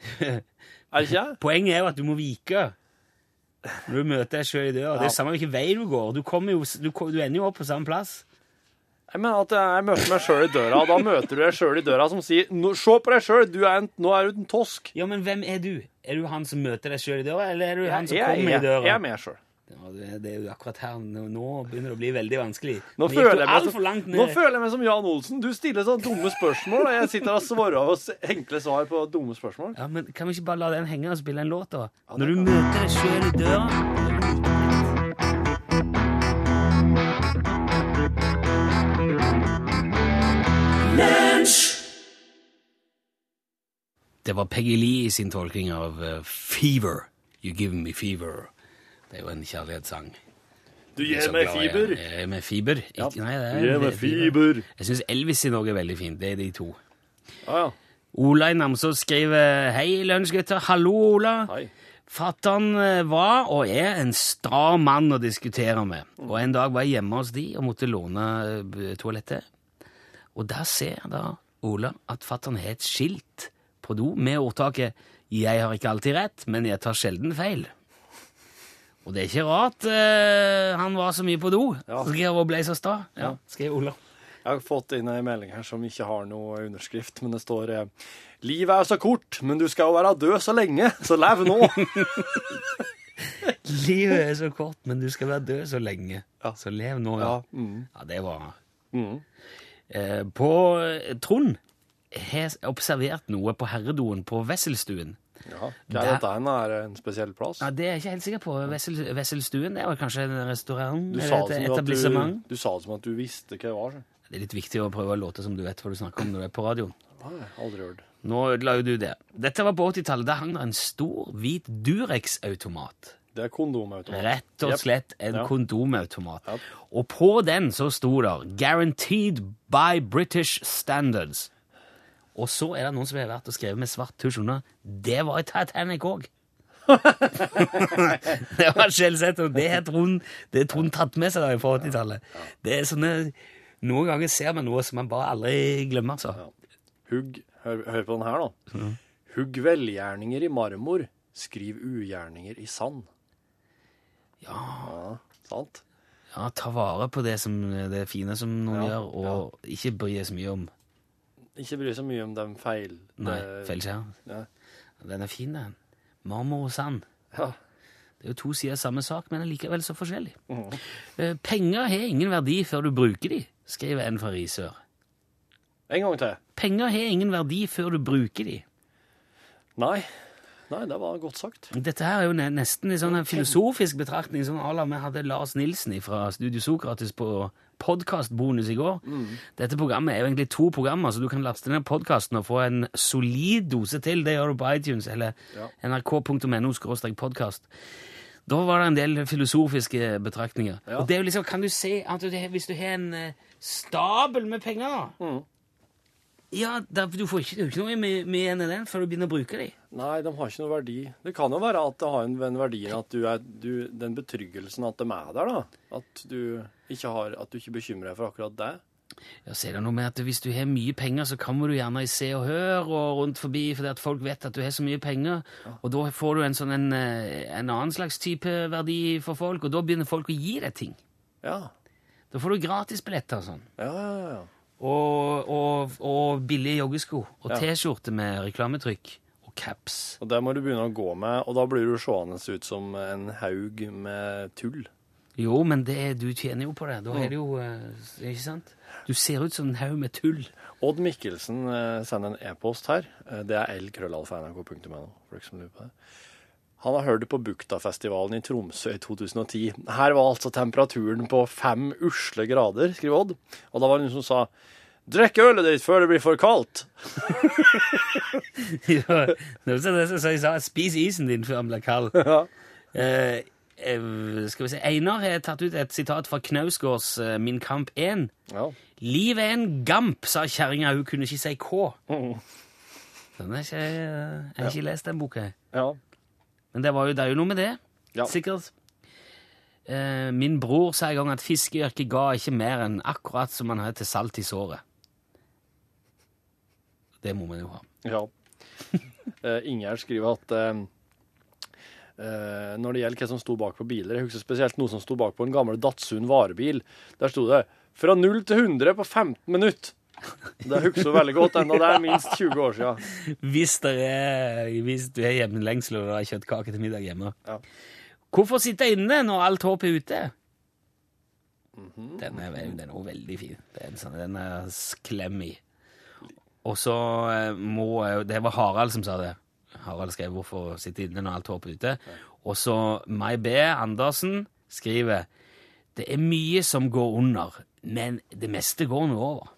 S6: Er det ikke?
S2: Poenget er jo at du må vike. Når du møter deg sjøl i døra. Det er samme hvilken vei du går. Du, jo, du, du ender jo opp på samme plass.
S6: Jeg mener at jeg møter meg sjøl i døra, og da møter du deg sjøl i døra som sier «Nå- Se på deg sjøl, nå er du en tosk.
S2: Ja, men hvem er du? Er du han som møter deg sjøl i døra, eller er du han som
S6: Jeg,
S2: kommer
S6: jeg,
S2: i døra?
S6: jeg er med sjøl.
S2: Ja, det, det er jo akkurat her Nå begynner det å bli veldig vanskelig.
S6: Nå, føler jeg meg som,
S2: langt
S6: nå føler jeg meg som Jan Olsen. Du stiller sånne dumme spørsmål, og jeg sitter og svarer oss enkle svar på dumme spørsmål.
S2: Ja, men Kan vi ikke bare la den henge og spille en låt, da?
S6: Ja,
S2: Når du
S6: kan
S2: møter deg sjøl i døra Det var Peggy Lee i sin tolkning av eh, Fever. You give me fever. Det er jo en kjærlighetssang.
S6: Du gir meg
S2: er.
S6: fiber.
S2: Jeg er med fiber.
S6: Ja,
S2: Ikke, nei, det er
S6: gir meg
S2: er
S6: fiber.
S2: Jeg syns Elvis i Norge er veldig fint. Det er de to.
S6: Ah, ja.
S2: Ola i Namsos skriver Hei, lunsjgutter. Hallo, Ola.
S6: Hei.
S2: Fatter'n eh, var og er en sta mann å diskutere med. Og en dag var jeg hjemme hos de og måtte låne eh, toalettet. Og der ser jeg da Ola at fatter'n har et skilt på do med ordtaket 'Jeg har ikke alltid rett, men jeg tar sjelden feil'. Og det er ikke rart eh, han var så mye på do.
S6: Ja.
S2: Og ble så sta. Ja, skrev Ola.
S6: Jeg har fått inn ei melding her som ikke har noe underskrift, men det står eh, Livet er så kort, men du skal jo være død så lenge, så lev nå.
S2: Livet er så kort, men du skal være død så lenge.
S6: Ja.
S2: Så lev nå.
S6: Ja,
S2: Ja,
S6: mm.
S2: ja det var
S6: Mm.
S2: Eh, på Trond har observert noe på herredoen på Wesselstuen.
S6: Ja. Hva er dette? hen? Er det en spesiell plass?
S2: Ja, det er jeg ikke helt sikker på. Wessel, Wesselstuen det er kanskje en restaurant?
S6: Du sa, det at du, du sa det som at du visste hva det var. så.
S2: Det er litt viktig å prøve å låte som du vet hva du snakker om når du er på radioen.
S6: Nei, aldri hørt.
S2: Nå ødela jo du det. Dette var på 80-tallet. Der hang det en stor, hvit Durex-automat.
S6: Det er kondomautomat.
S2: Rett og slett en
S6: yep.
S2: kondomautomat.
S6: Yep.
S2: Og på den så sto det 'Guaranteed by British Standards'. Og så er det noen som har vært og skrevet med svart tusj under. Det var i Titanic òg. det var skjellsett, og det har Trond, tatt med seg fra 80-tallet. Det er sånne Noen ganger ser man noe som man bare aldri glemmer, altså.
S6: Hugg, hør, hør på den her, da. Hugg velgjerninger i marmor, skriv ugjerninger i sand. Ja. Sant?
S2: Ja, ta vare på det, som, det fine som noen
S6: Ja,
S2: gjør, og ikke bry deg så mye om
S6: Ikke bry så mye om den feil.
S2: Nei,
S6: feil
S2: feilskjær.
S6: Ja.
S2: Den er fin, den. Marmor og sand.
S6: Ja.
S2: Det er jo to sider av samme sak, men likevel så forskjellig. Eh, Penger har ingen verdi før du bruker de, skriver en fra Risør.
S6: En gang til.
S2: Penger har ingen verdi før du bruker de.
S6: Nei. Nei, det var godt sagt.
S2: Dette her er jo nesten en sånn en filosofisk betraktning som à la vi hadde Lars Nilsen fra Studio Sokrates på podkastbonus i går. Dette programmet er jo egentlig to programmer, så du kan laste ned podkasten og få en solid dose til. Det gjør du på iTunes eller nrk.no podkast. Da var det en del filosofiske betraktninger. Og det er jo liksom, kan du se at du, hvis du har en eh, stabel med penger da, Ja, da, du får ikke, ikke noe med, med igjen i den før du begynner å bruke dem.
S6: Nei, de har ikke noe verdi. Det kan jo være at det har en, en verdi at du er du, Den betryggelsen at de er der, da. At du ikke, har, at du ikke bekymrer deg for akkurat det.
S2: Ja, så er det noe med at Hvis du har mye penger, så kommer du gjerne i Se og Hør og rundt forbi fordi at folk vet at du har så mye penger. Og da får du en sånn en, en annen slags type verdi for folk, og da begynner folk å gi deg ting.
S6: Ja.
S2: Da får du gratisbilletter og sånn.
S6: Ja, ja, ja.
S2: Og, og, og billige joggesko. Og. T-skjorte med reklametrykk. Og caps.
S6: Og det må du begynne å gå med, og da blir du seende ut som en haug med tull.
S2: Jo, men det, du tjener jo på det. Da er det jo eh, Ikke sant? Du ser ut som en haug med tull.
S6: Odd Mikkelsen eh, sender en e-post her. Eh, Det er lkrøllalfa.nrk.no, Han har hørt det på Buktafestivalen i Tromsø i 2010. Her var altså temperaturen på fem usle grader, skriver Odd. Og da var det noen som sa Drikk ølet ditt før det blir for kaldt.
S2: ja, som jeg sa. Spis isen din før den blir kald.
S6: Ja.
S2: Eh, skal vi se, Einar har tatt ut et sitat fra Knausgårds eh, Min kamp 1.
S6: Ja.
S2: Liv er en gamp, sa kjerringa. Hun kunne ikke si K.
S6: Mm.
S2: Den er ikke, jeg har ikke lest den boka.
S6: ja.
S2: Men det, var jo, det er jo noe med det.
S6: Ja.
S2: Sikkert. Eh, min bror sa en gang at fiskeyrket ga ikke mer enn akkurat som man har til salt i såret. Det må man jo ha.
S6: Ja. Eh, Ingjerd skriver at uh, når det gjelder hva som sto bak på biler Jeg husker spesielt noe som sto bak på en gammel Datsun varebil. Der sto det 'fra 0 til 100 på 15 minutter'. Det husker veldig godt ennå. Det er minst 20 år siden.
S2: Hvis, er, hvis du har hjemlengsel og har kjøttkake til middag hjemme.
S6: Ja.
S2: Hvorfor sitte inne når alt håp er ute?
S6: Mhm.
S2: Den er, den er veldig fin. Det er en sånn, den er klem i. Og så eh, må jeg- Det var Harald som sa det. Harald skrev 'Hvorfor sitte inne når alt håp er ute'. Og så May B. Andersen skriver 'Det er mye som går under, men det meste går nå over'.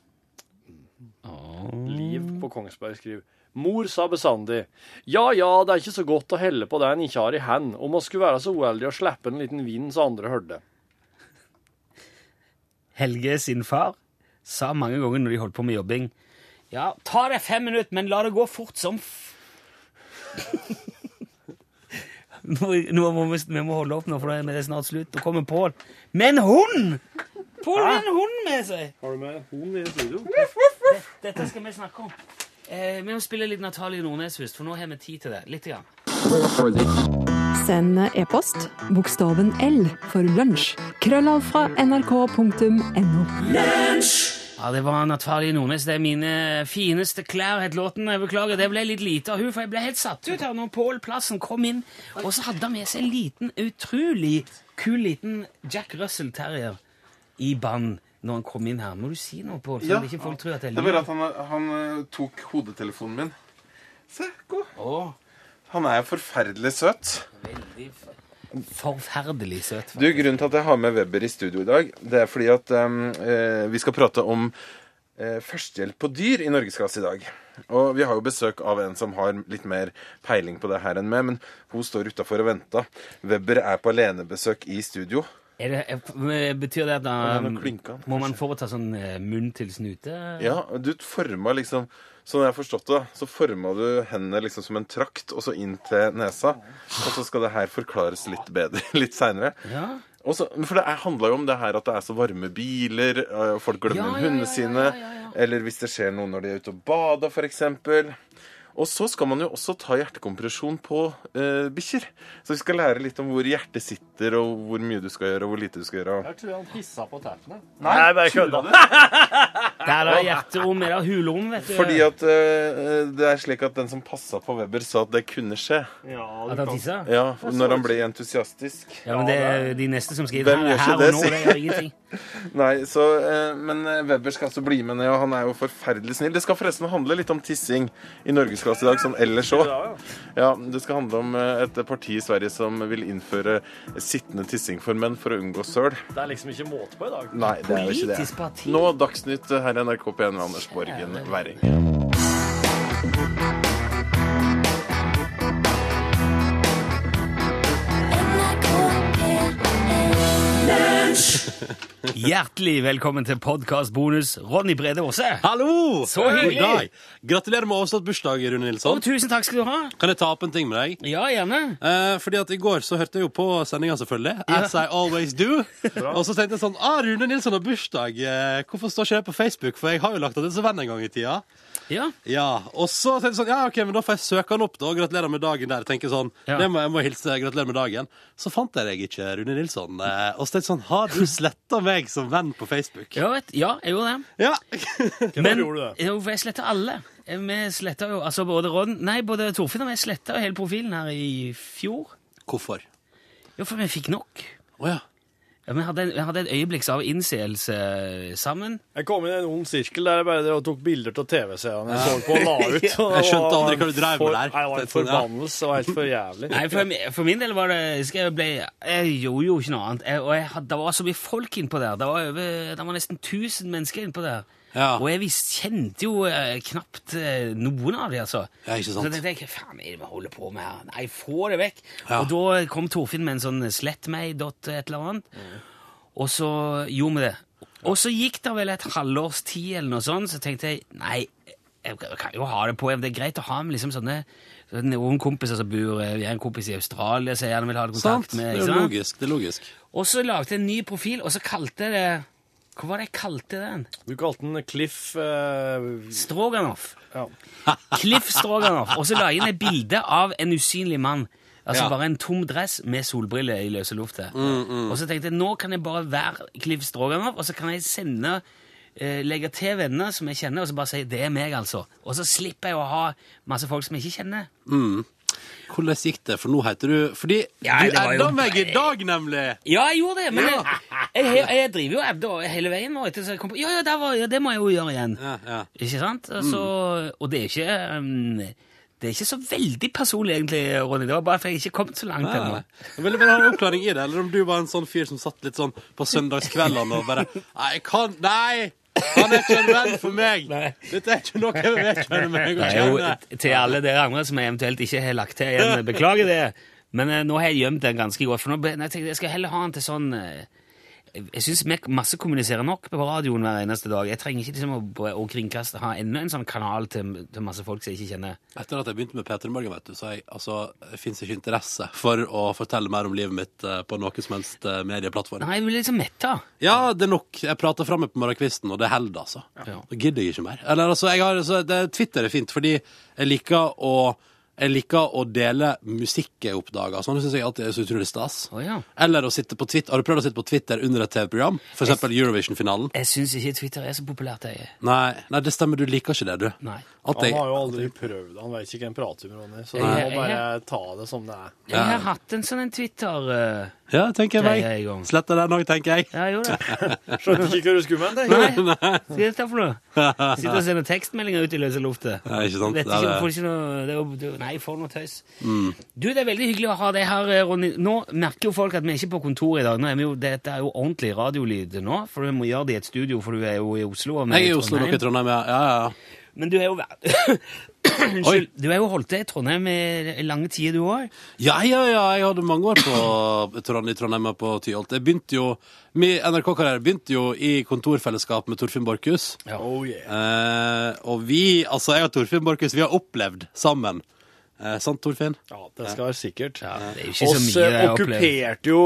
S6: Liv på Kongsberg skriver Mor sa bestandig ja ja, det er ikke så godt å helle på det en ikke har i hand, om man skulle være så uheldig å slippe en liten vind så andre hørte.
S2: Helge sin far sa mange ganger når de holdt på med jobbing Ja, ta deg fem minutter, men la det gå fort som f... nå, nå må vi, vi må holde opp nå, for det er snart slutt. Nå kommer Pål. Med en hund! Pål har en hund med seg!
S6: Har du med hund i studio?
S2: Dette skal vi snakke om. Eh, vi må spille litt Natalie Nordnes først, for nå har vi tid til det. Litt. Grann.
S7: Send e-post bokstaven L for lunsj. Krøllav fra nrk.no.
S2: Ja, det var Natalie Nordnes. Det er mine fineste klær, het låten. Jeg beklager, det ble litt lite av hun, for jeg ble helt satt ut her når Pål Plassen kom inn. Og så hadde han med seg en liten, utrolig kul liten Jack Russell Terrier i band når han kom inn her. Må du si noe, Pål,
S9: Ja.
S2: ikke folk tror at det
S9: Det
S2: er
S9: bare at han, han eh, tok hodetelefonen min. Se, gå.
S2: Åh.
S9: Han er forferdelig søt.
S2: veldig forferdelig søt.
S9: Du, Grunnen til at jeg har med Webber i studio i dag, det er fordi at um, vi skal prate om eh, førstehjelp på dyr i Norgesklasse i dag. Og vi har jo besøk av en som har litt mer peiling på det her enn meg, men hun står utafor og venter. Webber er på alenebesøk i studio.
S2: Det, betyr det at da,
S9: klinka,
S2: må man foreta sånn eh, munn til snute?
S9: Ja, du forma liksom Sånn jeg har forstått det, så forma du hendene liksom som en trakt, og så inn til nesa. Og så skal det her forklares litt bedre litt seinere.
S2: Ja.
S9: For det handla jo om det her at det er så varme biler, og folk glemmer
S2: Ja, ja,
S9: hundene sine. Eller hvis det skjer noe når de er ute og bader, f.eks. Og så skal man jo også ta hjertekompresjon på eh, bikkjer. Så vi skal lære litt om hvor hjertet sitter, og hvor mye du skal gjøre, og hvor lite du skal gjøre.
S6: Jeg tror han pissa på tærne.
S9: Nei,
S6: Nei, bare kødda.
S2: Der er hjertet om mer av hulom, vet du.
S9: Fordi at eh, det er slik at den som passa på Weber, sa at det kunne skje.
S6: Ja,
S2: At han tissa?
S9: Ja, Når han ble entusiastisk.
S2: Ja, men det er de neste som skriver
S9: Hvem gjør ikke det,
S2: nå,
S9: si?
S2: det gjør ingenting.
S9: Nei, så, eh, Men eh, Weber skal altså bli med ned, og han er jo forferdelig snill. Det skal forresten handle litt om tissing i norgesklasse i dag, som ellers òg. Ja, det skal handle om eh, et parti i Sverige som vil innføre sittende tissing for menn for å unngå søl.
S6: Det er liksom ikke måte på i dag.
S9: Nei, det er jo ikke det.
S2: parti.
S9: Nå Dagsnytt her i NRK P1 med Anders Borgen Werring.
S2: Hjertelig velkommen til podkastbonus Ronny Brede Aase.
S1: Hallo!
S2: Så hyggelig.
S1: God dag. Gratulerer med overstått bursdag, Rune
S2: Å,
S1: Nilsson.
S2: tusen takk skal du ha.
S1: Kan jeg ta opp en ting med deg?
S2: Ja, gjerne.
S1: Eh, fordi at I går så hørte jeg jo på sendinga, selvfølgelig. As I always do. Og så tenkte jeg sånn ah, Rune Nilsson har bursdag. Eh, hvorfor står ikke det på Facebook? For jeg har jo lagt av til som venn en gang i tida.
S2: Ja.
S1: Ja, Og så tenkte jeg sånn, ja ok, men da får jeg søke han opp, da. og Gratulerer med dagen der. Tenker sånn,
S2: Ja.
S1: det må Jeg må hilse. Gratulerer med dagen. Så fant jeg deg ikke, Rune Nilsson. Eh, og så tenkte jeg sånn, har du sletta meg som venn på Facebook?
S2: Ja, vet, ja, jeg gjorde det.
S1: Ja.
S2: Men
S6: gjorde du det?
S2: jo, for jeg sletta alle. Eh, Vi sletta jo altså både Ron Nei, både Torfinn og jeg sletta hele profilen her i fjor.
S1: Hvorfor?
S2: Jo, for vi fikk nok.
S1: Å ja.
S2: Ja, vi, hadde, vi hadde et øyeblikk av innseelse sammen.
S6: Jeg kom inn i en ond sirkel der jeg bare og tok bilder av TV-seerne jeg så på og la ut. og
S1: Jeg skjønte aldri hva du drev med der.
S6: Nei, Det var en forbannelse. og helt for jævlig.
S2: Nei, for, for min del var det skal Jeg, ble, jeg gjorde jo ikke noe annet. Jeg, og jeg, det var så mye folk innpå der. Det var, over, det var nesten 1000 mennesker innpå der.
S1: Ja.
S2: Og jeg visst, kjente jo eh, knapt eh, noen av de, altså.
S1: Ja, ikke sant.
S2: Så jeg tenkte hva faen er det vi holder på med her? Nei, få det vekk.
S1: Ja.
S2: Og da kom Torfinn med en sånn slett meg, dot et eller annet. Og så gjorde vi det. Og så gikk det vel et halvårs tid eller noe sånt, så tenkte jeg nei, jeg kan jo ha det på. Det er greit å ha med liksom sånne noen kompiser som bor Vi har en kompis i Australia som jeg gjerne vil ha kontakt
S1: Sant.
S2: med.
S1: Det er
S2: sant?
S1: logisk. Det er logisk.
S2: Og så lagde jeg en ny profil, og så kalte jeg det Hva var det jeg kalte den?
S6: Du kalte den Cliff uh...
S2: Stroganoff.
S6: ja.
S2: Cliff Stroganoff. Og så la jeg inn et bilde av en usynlig mann. Altså
S1: Ja.
S2: bare en tom dress med solbriller i løse lufta. Og så tenkte jeg nå kan jeg bare være Cliff Stroganoff, og så kan jeg sende uh, Legge til venner som jeg kjenner, og så bare si 'det er meg', altså. Og så slipper jeg å ha masse folk som jeg ikke kjenner.
S1: Hvordan gikk det? For nå heter du Fordi
S2: Ja,
S1: du edda meg i dag, nemlig!
S2: Ja, jeg gjorde det, men jeg, jeg, jeg driver jo adda hele veien nå. Etter, så jeg kom på, ja, ja, det, var, ja, det må jeg jo gjøre igjen.
S1: Ja, ja.
S2: Ikke sant? Altså, Og det er ikke um, Det er ikke så veldig personlig, egentlig, Ronny. Det var bare for jeg ikke kom så langt ennå.
S1: Jeg ville bare ha en oppklaring i det, eller om du var en sånn fyr som satt litt sånn på søndagskveldene og bare Nei, jeg kan Nei! Han er ikke en venn for meg! Dette er ikke noe jeg vedkjenner meg å kjenne.
S2: til alle dere andre som jeg eventuelt ikke har lagt til igjen. Beklager det. Men eh, nå har jeg gjemt den ganske godt. For nå, nei, jeg tenkte jeg skal heller ha den til sånn eh, Jeg syns vi massekommuniserer nok på radioen hver eneste dag. Jeg trenger ikke liksom å, å kringkaste ha enda en sånn kanal til, til masse folk som jeg ikke kjenner.
S1: Etter at jeg begynte med Peter Morgen, vet du, så jeg, altså, det fins ikke interesse for å fortelle mer om livet mitt eh, på noen som helst eh, medieplattform.
S2: Nei, jeg blir liksom metta.
S1: Ja, det er nok. Jeg prater fra på morgenkvisten, og det holder, altså.
S2: Ja.
S1: Da gidder jeg ikke mer. Eller altså, jeg har, altså det, Twitter er fint, fordi jeg liker å jeg liker å dele musikk jeg oppdager. Sånn syns jeg alltid er så utrolig stas.
S2: Å ja.
S1: Eller å sitte på Twitter. Har du prøvd å sitte på Twitter under et TV-program? For eksempel Eurovision-finalen?
S2: Jeg syns ikke Twitter er så populært. Jeg.
S1: Nei, nei, det stemmer. Du liker ikke det, du.
S2: Nei.
S1: At
S6: Han har jo aldri prøvd Han vet ikke hva en prater om, Ronny. Så du må bare ta det som det er.
S2: Jeg har hatt en sånn en Twitter uh,
S1: Ja, tenker jeg meg. Sletter den òg, tenker jeg.
S2: Ja, jeg gjorde det.
S6: Skjønte ikke hva du skulle med den.
S2: Nei, hva er dette for noe? Sitter og sender tekstmeldinger ut i løse luftet.
S1: Nei, ikke sant?
S2: Vet
S1: Det
S2: ikke,
S1: det.
S2: får ikke noe, det nei, for noe tøys. Du, det er veldig hyggelig å ha deg her, eh, Ronny. Nå merker jo folk at vi er ikke på kontor i dag. Nå er vi jo, dette er jo ordentlig radiolyd nå, for vi må gjøre det i et studio, for du er jo i Oslo. og
S1: Jeg er i Oslo, dere i Trondheim, ja. ja, ja.
S2: Men du er jo Unnskyld. Du har jo holdt til i Trondheim i lange tider, du òg.
S1: Ja, ja, ja. Jeg hadde mange år på i Trondheim og på Tyholt. Jeg begynte jo Min NRK-karriere begynte jo i kontorfellesskap med Torfinn Borchhus.
S6: Oh, yeah.
S1: Eh, og vi, altså jeg og Torfinn Borchhus, vi har opplevd sammen Eh, sant, Torfinn?
S6: Ja, det skal være sikkert.
S2: Ja, det er jo ikke så mye
S6: eh,
S2: jeg
S6: okkuperte jo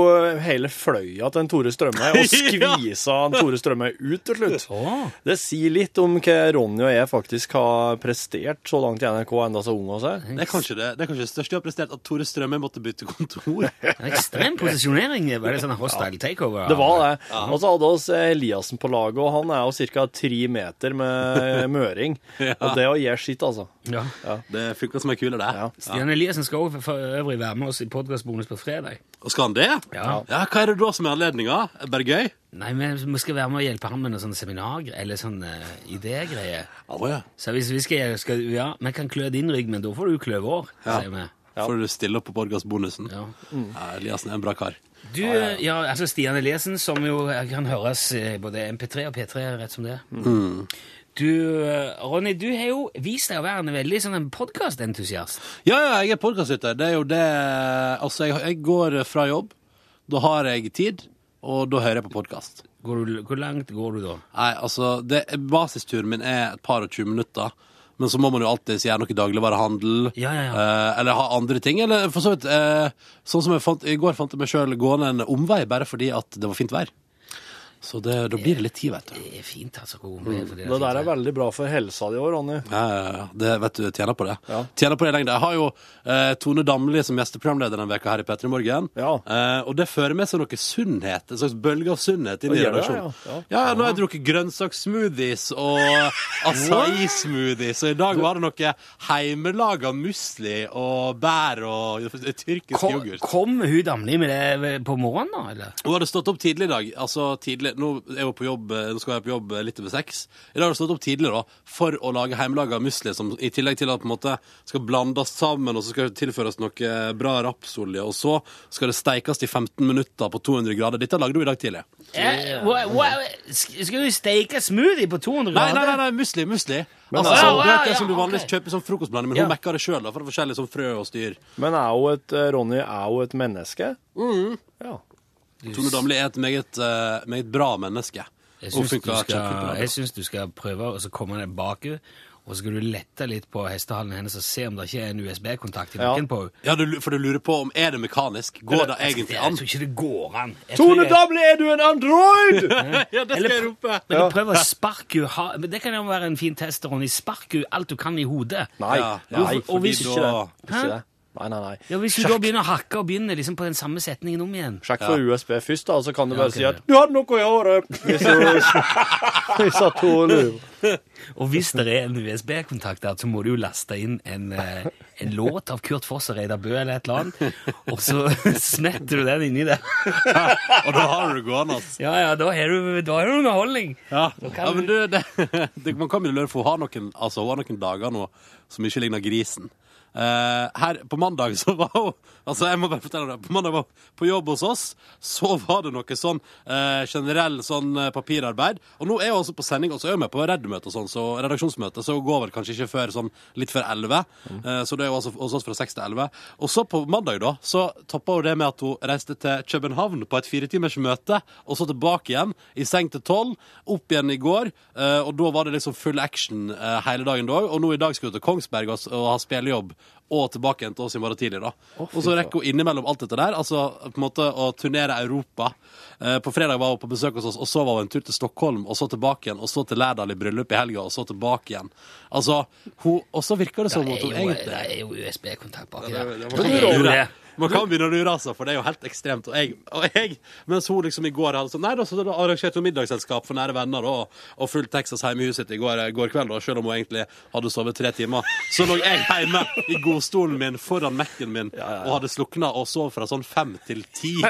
S6: hele fløya til en Tore Strømøy og skvisa en Tore Strømøy ut til slutt. Det sier litt om hva Ronny og jeg faktisk har prestert så langt i NRK enda så unge vi er.
S1: Det er kanskje det, det, er kanskje det største jeg har prestert, at Tore Strømme måtte bytte kontor.
S2: Ekstrem posisjonering. Var det sånn hostile takeover?
S6: Det var det. Og så hadde oss Eliassen på laget, og han er jo ca. tre meter med møring. Og det å gjøre sitt, altså.
S2: Ja.
S1: Det funka som ei kule, det.
S6: Ja.
S2: Stian Eliassen skal også for øvrig være med oss i podkastbonus på fredag.
S1: Og skal han det?
S2: Ja.
S1: ja. Hva er det da som er anledninga? Bare gøy?
S2: Nei, men vi skal være med og hjelpe han med noe sånn seminar eller sånn uh, idégreier.
S1: Å ja.
S2: Så hvis vi skal, skal Ja, vi kan klø din rygg, men da får du klø vår,
S1: Ja.
S2: sier vi.
S1: Får du stille opp på podkastbonusen?
S2: Ja.
S1: Ja, Eliassen er en bra kar.
S2: Du, ja, altså Stian Eliassen, som jo kan høres både MP3 og P3 rett som det. Du, eh, Ronny, du har jo vist deg å være en veldig sånn en podkastentusiast.
S1: Ja, ja, jeg er podkastlytter. Det er jo det Altså, jeg, jeg går fra jobb. Da har jeg tid, og da hører jeg på podkast.
S2: Hvor langt går du da?
S1: Nei, altså, det, basisturen min er et par og tjue minutter. Men så må man jo alltid gjøre noe dagligvarehandel.
S2: Ja, ja, ja.
S1: Eh, eller ha andre ting. Eller for så vidt eh, Sånn som jeg fant, I går fant jeg meg sjøl gående en omvei bare fordi at det var fint vær. Så det, da blir det litt tid, vet du.
S2: Det er fint, altså. Hvor med, for det
S6: Det der er veldig bra for helsa di òg, Ronny.
S1: Ja, ja, ja. Det vet du, tjener på det.
S6: Ja.
S1: Tjener på det lengde. Jeg har jo eh, Tone Damli som gjesteprogramleder denne veka her i P3 Morgen.
S6: Ja.
S1: Eh, og det fører med seg noe sunnhet, en slags bølge av sunnhet inn i redaksjonen.
S6: ja,
S1: Ja, nå har jeg drukket grønnsakssmoothies og acai-smoothies, og i dag var det noe heimelaga musli og bær og tyrkisk
S2: Kom,
S1: yoghurt.
S2: kom hun Damli med det på morgenen, da? eller?
S1: Hun hadde stått opp tidlig i dag. Altså tidlig, Nå er hun på jobb, nå skal jeg på jobb litt over seks. I dag har hun stått opp tidlig da, for å lage hjemmelaga musli, som i tillegg til at på en måte skal blandes sammen, og så skal det tilføres noe bra rapsolje, og så skal det steikes i 15 minutter på 200 grader. Dette lagde hun i dag tidlig.
S2: Eh, Skal du steike smoothie på 200 grader?
S1: nei, nei, nei musli, musli.
S6: Men
S1: altså,
S6: altså-
S1: sånn, du vet
S2: Ja,
S1: det som du vanligvis
S2: okay.
S1: kjøper som frokostblanding, men
S2: Ja.
S1: hun mekker det sjøl, for det er forskjellig sånn frø og styr.
S6: Men er jo et, eh, Ronny er jo et menneske. Ja.
S1: Tone Damli er et meget, eh, meget bra menneske.
S2: Jeg syns du, skal- jeg syns du skal prøve å så komme deg baki, og så skal du lette litt på hestehalen hennes og se om det ikke er en USB-kontakt i
S6: Ja.
S2: nakken på henne.
S1: Ja, du, for du lurer på om er det mekanisk? Går det egentlig
S2: Jeg
S1: an?
S2: tror ikke det går an. Jeg tror
S6: Tone
S2: jeg-
S6: Damli, er du en android?!
S1: Ja, det
S2: Eller-
S1: skal jeg rope.
S2: Men du prøver å sparke henne ha- Men Det kan jo være en fin test, Ronny. Spark henne alt du kan i hodet.
S6: Nei,
S1: Ja,
S6: nei,
S2: og
S6: fordi
S2: hvis-
S6: ikke det.
S2: Hæ?
S6: Ikke det. Nei, nei, nei.
S2: Ja, Hvis du da begynner å hakke og begynner liksom på den samme setningen om igjen
S6: Sjekk for USB først, da, så kan du
S2: Ja,
S6: bare si
S2: ja.
S6: at 'du hadde noe i håret'. Hvis du- Hvis hun lurer.
S2: Og hvis det er en USB-kontakt der, så må du jo laste inn en, eh, en låt av Kurt Foss og Reidar Bø eller et eller annet, og så smetter du den inni der.
S1: Og da har du det gående. altså.
S2: Ja, ja, da har du, da har du underholdning.
S1: Ja.
S2: kan
S1: ja, men
S2: du-
S1: du, det, det, man kan jo lure, for hun har noen, altså, hun har noen dager nå som ikke ligner grisen. Eh, her på mandag så var hun Altså, jeg må bare fortelle deg På mandag var hun på jobb hos oss. Så var det noe sånn eh, generell sånn eh, papirarbeid. Og nå er hun også på sending, og så er hun med på Redd-møte og sånn, så redaksjonsmøte, så hun går vel kanskje ikke før sånn litt før elleve. Eh, så det er jo altså hos oss fra seks til elleve. Og så på mandag, da, så toppa hun det med at hun reiste til København på et firetimers møte, og så tilbake igjen i seng til tolv. Opp igjen i går, og da var det liksom full action hele dagen da. Og nå i dag skal hun til Kongsberg og, og ha spillejobb. Og tilbake igjen til oss i morgen tidlig. da. og så rekker hun innimellom alt dette der, altså på en måte å turnere Europa. Eh, på fredag var hun på besøk hos oss, og så var hun en tur til Stockholm, og så tilbake igjen, og så til Lærdal i bryllup i helga, og så tilbake igjen. Altså, hun, Og så virker det som
S2: Det
S1: hun egentlig
S2: det er jo USB-kontakt baki
S1: det-
S2: der.
S1: det-
S2: Det jo det.
S1: Man kan begynne å lure, altså, for det er jo helt ekstremt. Og jeg, og jeg mens hun liksom i går hadde sånn Nei, da, så da arrangerte hun middagsselskap for nære venner da, og, og fulgt Texas hjemme i huset sitt i går, går kveld, da, selv om hun egentlig hadde sovet tre timer. Så lå jeg hjemme i godstolen min foran Mac-en min og hadde slukna og sov fra sånn fem til ti.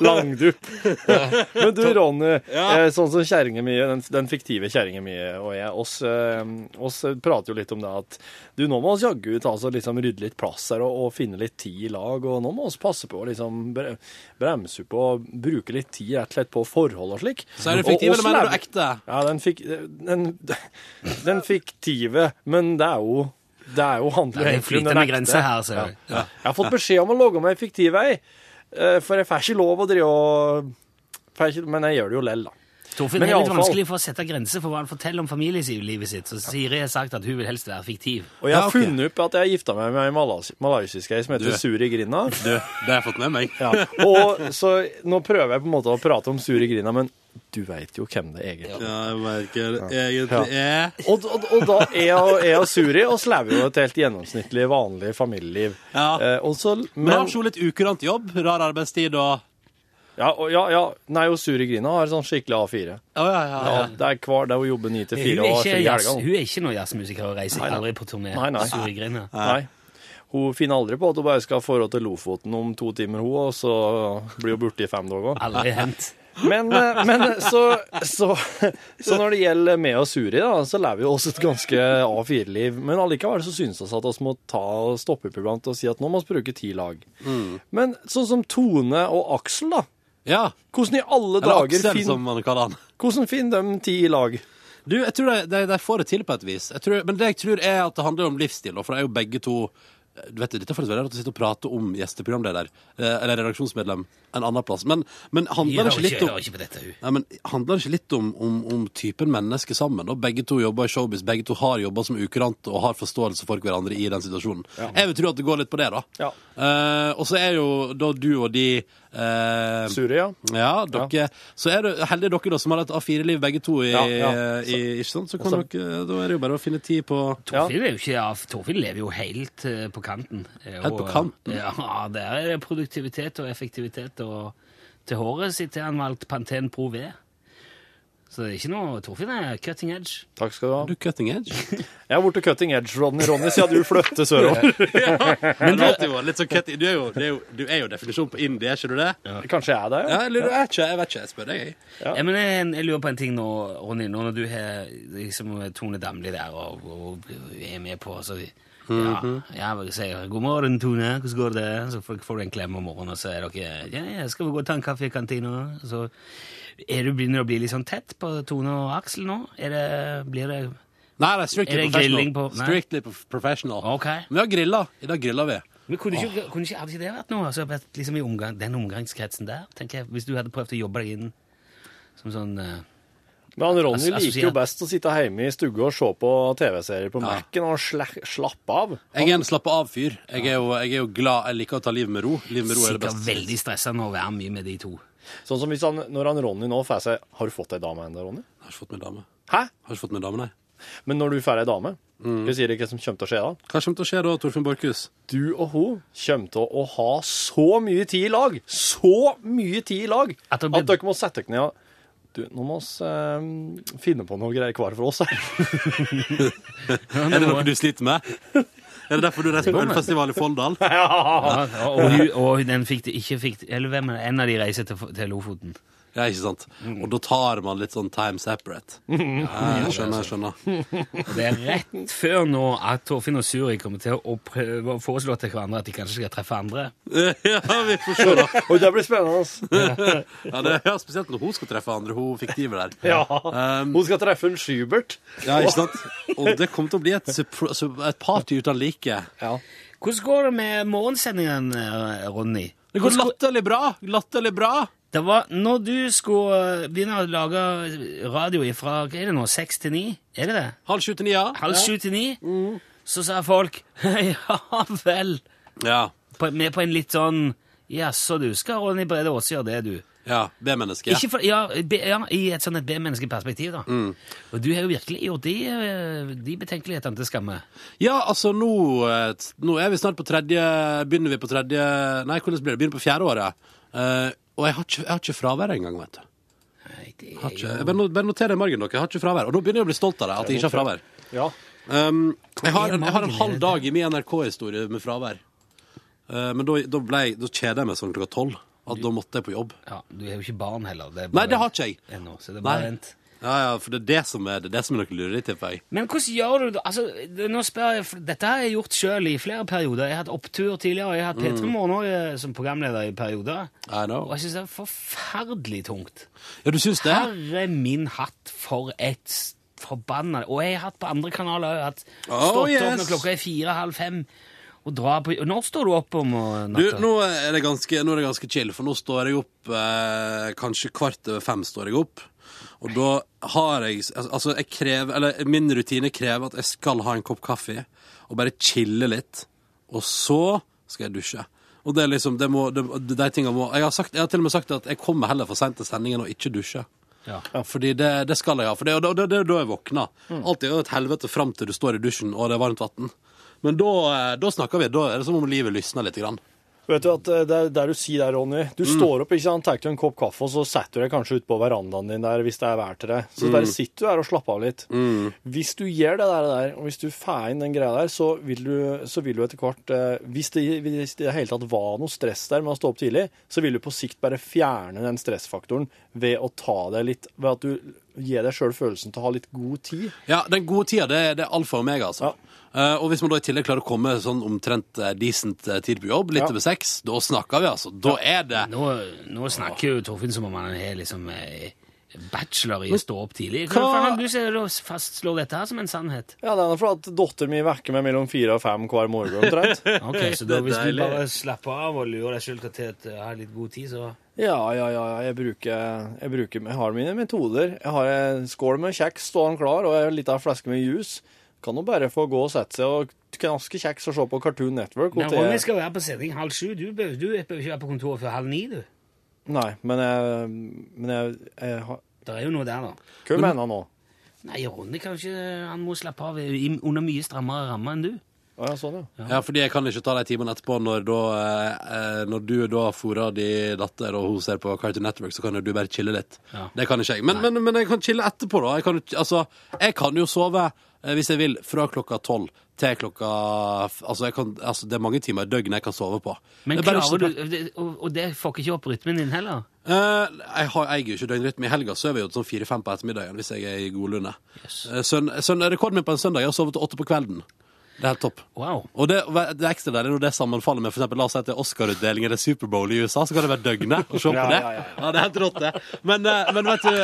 S6: Langdupp. Men du, Ronny,
S1: Ja.
S6: eh, sånn som kjerringa mi, den, den fiktive kjerringa mi og jeg, oss, eh, oss prater jo litt om det at du, nå må oss jaggu ta oss og liksom rydde litt plass her og, og finne litt tid i lag, og nå må vi passe på å liksom bre- bremse opp og bruke litt tid rett og slett på forhold og slik.
S1: Så er det
S6: Og
S1: fiktiv, eller mener du ekte?
S6: Ja, den, fik, den, den fiktive, men det er jo det er jo handler
S2: er
S6: egentlig om den ekte.
S2: her, ser du.
S6: Ja. Jeg har fått beskjed om å logge meg fiktiv ei, eh, for jeg får ikke lov å drive og Men jeg gjør det jo lell, da.
S2: Torfinn
S6: Men
S2: er litt vanskelig for å sette grenser for hva han forteller om familielivet sitt, så Siri har sagt at hun vil helst være fiktiv.
S6: Og jeg har funnet opp at jeg gifta meg med ei malaysisk ei som heter
S1: Du.
S6: Suri Grinda.
S1: Du, det har jeg fått med meg.
S6: Ja. Og så nå prøver jeg på en måte å prate om Suri Grinda, men du veit jo hvem det egentlig er.
S1: Ja, jeg merker det egentlig er
S6: Og, og, og da er jeg, og- jeg og Suri oss lever jo et helt gjennomsnittlig, vanlig familieliv.
S1: Ja.
S6: Eh, og så,
S1: Men
S6: men,
S1: har jo hun litt ukurant jobb? Rar arbeidstid og
S6: ja, og, ja, ja, nei, og Suri Grina har sånn skikkelig A4.
S1: Oh, ja, ja,
S6: Ja, det er hver dag hun jobber ni til fire
S2: er, hun er ikke noen jazzmusiker og reiser
S6: Nei, nei.
S2: aldri på turné.
S6: Nei, nei.
S2: Suri Grina.
S6: Nei. Hun finner aldri på at hun bare skal ha forhold til Lofoten om to timer, hun, og så blir hun borte i fem dager.
S2: Aldri hent.
S6: Men, eh, men så, så, så når det gjelder meg og Suri, da, så lever vi også et ganske A4-liv. Men allikevel så synes vi at vi må ta stoppe opp iblant og si at nå må vi bruke ti lag. Men sånn som Tone og Aksel, da.
S1: Ja.
S6: Hvordan i alle
S1: Eller
S6: dager
S1: Aksel,
S6: fin,
S1: som man kaller han.
S6: hvordan finner de ti i lag?
S1: Du, jeg tror de, de, de får det til på et vis. Jeg tror, men det jeg tror er at det handler om livsstil. For det er jo begge to du vet, Dette er faktisk veldig rart å sitte og prate om gjesteprogramleder eh, eller redaksjonsmedlem en annen plass. Men, men handler det ikke
S2: ikke,
S1: litt om
S2: ikke på dette.
S1: Nei, men Handler det ikke litt om, om, om typen mennesker sammen? Da? Begge to jobber i showbiz, begge to har jobber som ukurante og har forståelse for hverandre i den situasjonen. Jeg vil tro at det går litt på det, da.
S6: Ja.
S1: Eh, og så er jo da du og de eh,
S6: Suri, ja.
S1: ja, dere Så er det heldige dere da som har et A4-liv begge to i,
S6: Ja, ja.
S1: i Ikke sant? Så kan
S6: Også-
S1: dere, da er det jo bare å finne tid på
S2: Torfinn er jo ikke av, Torfinn lever jo helt eh, på kanten. Eh,
S1: Helt på
S2: og,
S1: kanten?
S2: Ja, der er det produktivitet og effektivitet, og til håret sitt har han valgt Pantene Pro V. Så det er ikke noe Torfinn er cutting edge.
S6: Takk skal du ha.
S1: Du cutting edge?
S6: Jeg har borte cutting edge, Ronny, Ronny siden du flytter sørover.
S1: Men du, er jo litt sånn cutting du er jo, er jo, du er jo definisjonen på indie, er ikke du det?
S6: Kanskje jeg er det?
S1: Ja, eller du er ikke, jeg vet ikke, jeg spør deg. jeg.
S6: Ja.
S2: Ja, men jeg, jeg lurer på en ting nå, Ronny. Nå når du har liksom Tone Damli der og, og er med på så, ja, jeg vil si 'God morgen, Tone. Hvordan går det?' Så får får du en klem om morgenen, og så er dere ja, ja, 'Skal vi gå og ta en kaffe i kantina?' Så er du begynner å bli litt sånn tett på Tone og Aksel nå? Er det, blir det
S1: Nei, det er strictly
S2: Er det
S1: professional.
S2: på- nei?
S1: Strictly professional.
S2: Ok.
S1: Men vi har grilla. I dag grilla vi.
S2: Men kunne ikke, kunne ikke, Hadde ikke det vært noe? Altså, liksom i omgang, den omgangskretsen der, tenker jeg, Hvis du hadde prøvd å jobbe deg inn som sånn uh,
S6: Men han Ronny liker jo best å sitte hjemme i stugge og se på TV-serier på Mac-en og sla- slappe av.
S1: Jeg er en slappe av-fyr. Jeg, er jo- jeg er jo glad Jeg liker å ta livet med ro. Livet med ro er det beste.
S2: Sikkert veldig stressa nå å være mye med de to.
S6: Sånn som hvis han, når han Ronny nå får seg Har du fått deg dame ennå, Ronny?
S1: Jeg har ikke fått meg dame.
S6: Hæ?
S1: Jeg Har ikke fått meg dame, nei.
S6: Men når du får ei dame,
S1: Mm.
S6: hva sier du hva som kommer til å skje da?
S1: Hva kommer til å skje da, Torfinn Borchhus?
S6: Du og hun kommer til å ha så mye tid i lag, så mye tid i lag,
S2: At
S6: at, dere må sette dere ned og du, nå må vi eh, finne på noe greier hver for oss her.
S1: Er det noe du sliter med? Er det derfor du reiser på ølfestival i Folldal?
S2: Ja, og, hun, og den fikk det ikke fikk Eller hvem er? En av de reiser til, til Lofoten.
S1: Ja, ikke sant? Og da tar man litt sånn time separate. Ja, jeg skjønner, jeg skjønner.
S2: Og det er rett før nå at Torfinn og Suri kommer til å prøve å foreslå til hverandre at de kanskje skal treffe andre.
S1: Ja, vi får se, da.
S6: Og det blir spennende.
S1: Ja, det, ja, spesielt når hun skal treffe andre. Hun fiktive der.
S6: Ja.
S1: Um,
S6: Hun skal treffe en Schubert.
S1: ja, ikke sant? Og det kommer til å bli et, et party uten like.
S6: Ja.
S2: Hvordan går det med morgensendingen, eh, Ronny?
S1: Det går
S2: går-
S1: latterlig bra! Latterlig bra!
S2: Det var når du skulle eh, begynne å lage radio fra hva er det nå, seks til ni? Er det det?
S1: Halv sju til ni, ja.
S2: Halv sju til ni? Så sa folk ja vel.
S1: Ja.
S2: På, med på en litt sånn Jaså, du skal Ronny Brede Aase gjøre det, du.
S1: ja. B-menneske.
S2: Ja, ja, I et sånn B-menneskeperspektiv, da.
S1: Mm.
S2: Og du har jo virkelig gjort de, eh, de betenkelighetene til skamme.
S1: Ja, altså nå, eh, nå er vi snart på tredje Begynner vi på tredje Nei, hvordan blir det? Begynner på fjerde året. Eh, og jeg har ikke, jeg har ikke fravær engang, vet du.
S2: Nei, det
S1: har
S2: er
S1: ikke,
S2: jo
S1: bare, no- bare noter det i margen, dere. Jeg har ikke fravær. Og nå begynner jeg å bli stolt av deg, at jeg ikke har fravær.
S6: Ja.
S1: Um, jeg, har en, jeg har en halv
S2: er
S1: dag i min NRK-historie med fravær. Uh, men da, da, ble, jeg- da kjeder jeg meg sånn klokka tolv. At da måtte jeg på jobb.
S2: ja, Du har jo ikke barn heller. Det er
S1: Nei, det har ikke jeg.
S2: Ennå, så det er bare
S1: Nei.
S2: vent.
S1: Ja, ja, for det er det som er det, er det som er noe lureri tipper jeg.
S2: Men hvordan gjør du det? Altså, det- nå spør jeg, for Dette har jeg gjort sjøl i flere perioder. Jeg har hatt opptur tidligere, og jeg har hatt P3 Morgen også, eh, som programleder i perioder.
S1: I know.
S2: Og jeg syns det er forferdelig tungt.
S1: Ja, du syns det?
S2: Herre min hatt for et forbanna Og jeg har hatt på andre kanaler òg.
S1: Oh,
S2: Stått opp når klokka er fire-halv fem på Når står du opp om
S1: Du,
S2: natta?
S1: nå er, det ganske, nå er det ganske chill, for nå står jeg opp eh, Kanskje kvart over fem står jeg opp. Og da har jeg Altså, jeg krever Eller min rutine krever at jeg skal ha en kopp kaffe og bare chille litt. Og så skal jeg dusje. Og det er liksom det må, det, De tingene må jeg har, sagt, jeg har til og med sagt at jeg kommer heller for seint til sendingen og ikke dusjer.
S2: Ja.
S1: Fordi det, det skal jeg ha. For det, det, det er da jeg våkner. Alt er et helvete fram til du står i dusjen og det er varmt vann. Men da, eh, da snakker vi. Da er det som om livet lysner litt. Grann.
S6: Vet du at eh, det er det du sier der, Ronny. Du står opp, ikke sant, tar deg en kopp kaffe, og så setter du deg kanskje ut på verandaen din der hvis det er vær til det. Så bare sitter du her og slapper av litt. Hvis du gjør det der, og hvis du får inn den greia der, så vil du, så vil du etter hvert eh, hvis, det, hvis det i det hele tatt var noe stress der med å stå opp tidlig, så vil du på sikt bare fjerne den stressfaktoren ved å ta det litt Ved at du gir deg sjøl følelsen til å ha litt god tid.
S1: Ja, den gode tida, det, det er alfa og omega, altså. Eh, og hvis man da i tillegg klarer å komme sånn omtrent eh, decent eh, tid på jobb, litt
S6: Ja.
S1: over seks, da snakker vi, altså. Da er det
S2: Nå, nå snakker jo Torfinn som om han er liksom eh, bachelor i å stå opp tidlig.
S1: hva-
S2: Hva faen, du ser da fastslår dette her som en sannhet?
S6: Ja, det er fordi at datteren min vekker meg mellom fire og fem hver morgen omtrent.
S2: Ok, Så da,
S1: er
S2: hvis du bare slapper av og lurer deg sjøl til at jeg har litt god tid, så
S6: Ja, ja, ja. Jeg bruker, jeg bruker Jeg har mine metoder. Jeg har en skål med kjeks stående klar, og en liten flaske med juice. Kan jo bare få gå og sette seg og knaske kjeks og se på Cartoon Network.
S2: Men Ronny skal være på sending halv sju. Du bør ikke være på kontoret før halv ni, du.
S6: Nei, men jeg, men jeg, jeg har
S2: Det er jo noe der, da.
S6: Hva mener han nå?
S2: Nei, Ronny kan ikke Han må slappe av under mye strammere rammer enn du.
S6: Å, ja, sånn, ja.
S1: Ja, fordi jeg kan ikke ta de timene etterpå når, da, eh, når du da fôrer din datter og hun ser på Cartoon Network, så kan jo du bare chille litt.
S2: Ja.
S1: Det kan ikke jeg. Men, men, men jeg kan chille etterpå, da. Jeg kan, jo- altså, jeg kan jo sove, eh, hvis jeg vil, fra klokka tolv til klokka Altså, jeg kan, altså, det er mange timer i døgnet jeg kan sove på.
S2: Men
S1: er
S2: klarer
S1: ikke-
S2: du Og, og det får ikke opp rytmen din heller?
S1: Uh, jeg har eier jo ikke døgnrytme. I helga sover jeg jo sånn fire-fem på ettermiddagen hvis jeg er i godlunde.
S2: Yes.
S1: Uh, søn, søn, rekorden min på en søndag er å sove til åtte på kvelden. Det er helt topp.
S2: Wow.
S1: Og det, det ekstra deilig når det sammenfaller med for eksempel, la oss si at det er Oscar-utdeling eller Superbowl i USA, så kan det være døgnet å se på det.
S6: ja, ja.
S1: Ja, det er helt rått, det. Men, eh, men vet du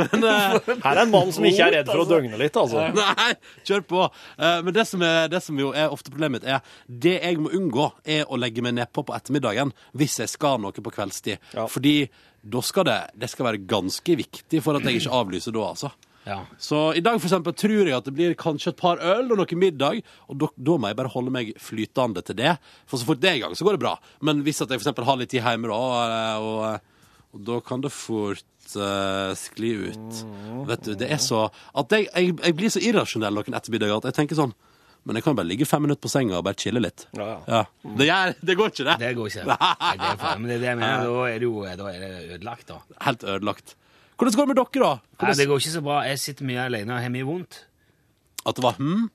S1: Men eh,
S6: Her er en mann som ikke er redd for å døgne litt, altså.
S1: Nei, kjør på. Eh, men det som, er, det som jo er ofte problemet er det jeg må unngå, er å legge meg nedpå på ettermiddagen hvis jeg skal noe på kveldstid.
S6: Ja.
S1: Fordi da skal det, det skal være ganske viktig for at jeg ikke avlyser da, altså.
S2: Ja.
S1: Så i dag for eksempel tror jeg at det blir kanskje et par øl og noe middag, og da, da må jeg bare holde meg flytende til det. For så fort det er i gang, så går det bra. Men hvis at jeg for eksempel har litt tid hjemme da, og, og, og da kan det fort uh, skli ut. Vet du, det er så At jeg, jeg, jeg blir så irrasjonell noen ettermiddager at jeg tenker sånn men jeg kan bare ligge fem minutter på senga og bare chille litt.
S6: Ja, ja.
S1: Det, gjør, det går ikke, det.
S2: Det går ikke. Nei, det er for, men det er det jeg mener. Da er det jo da er det ødelagt, da.
S1: Helt ødelagt. Hvordan går det med dere, da?
S2: Nei, det går ikke så bra. Jeg sitter mye alene og har mye vondt.
S1: At det var hm?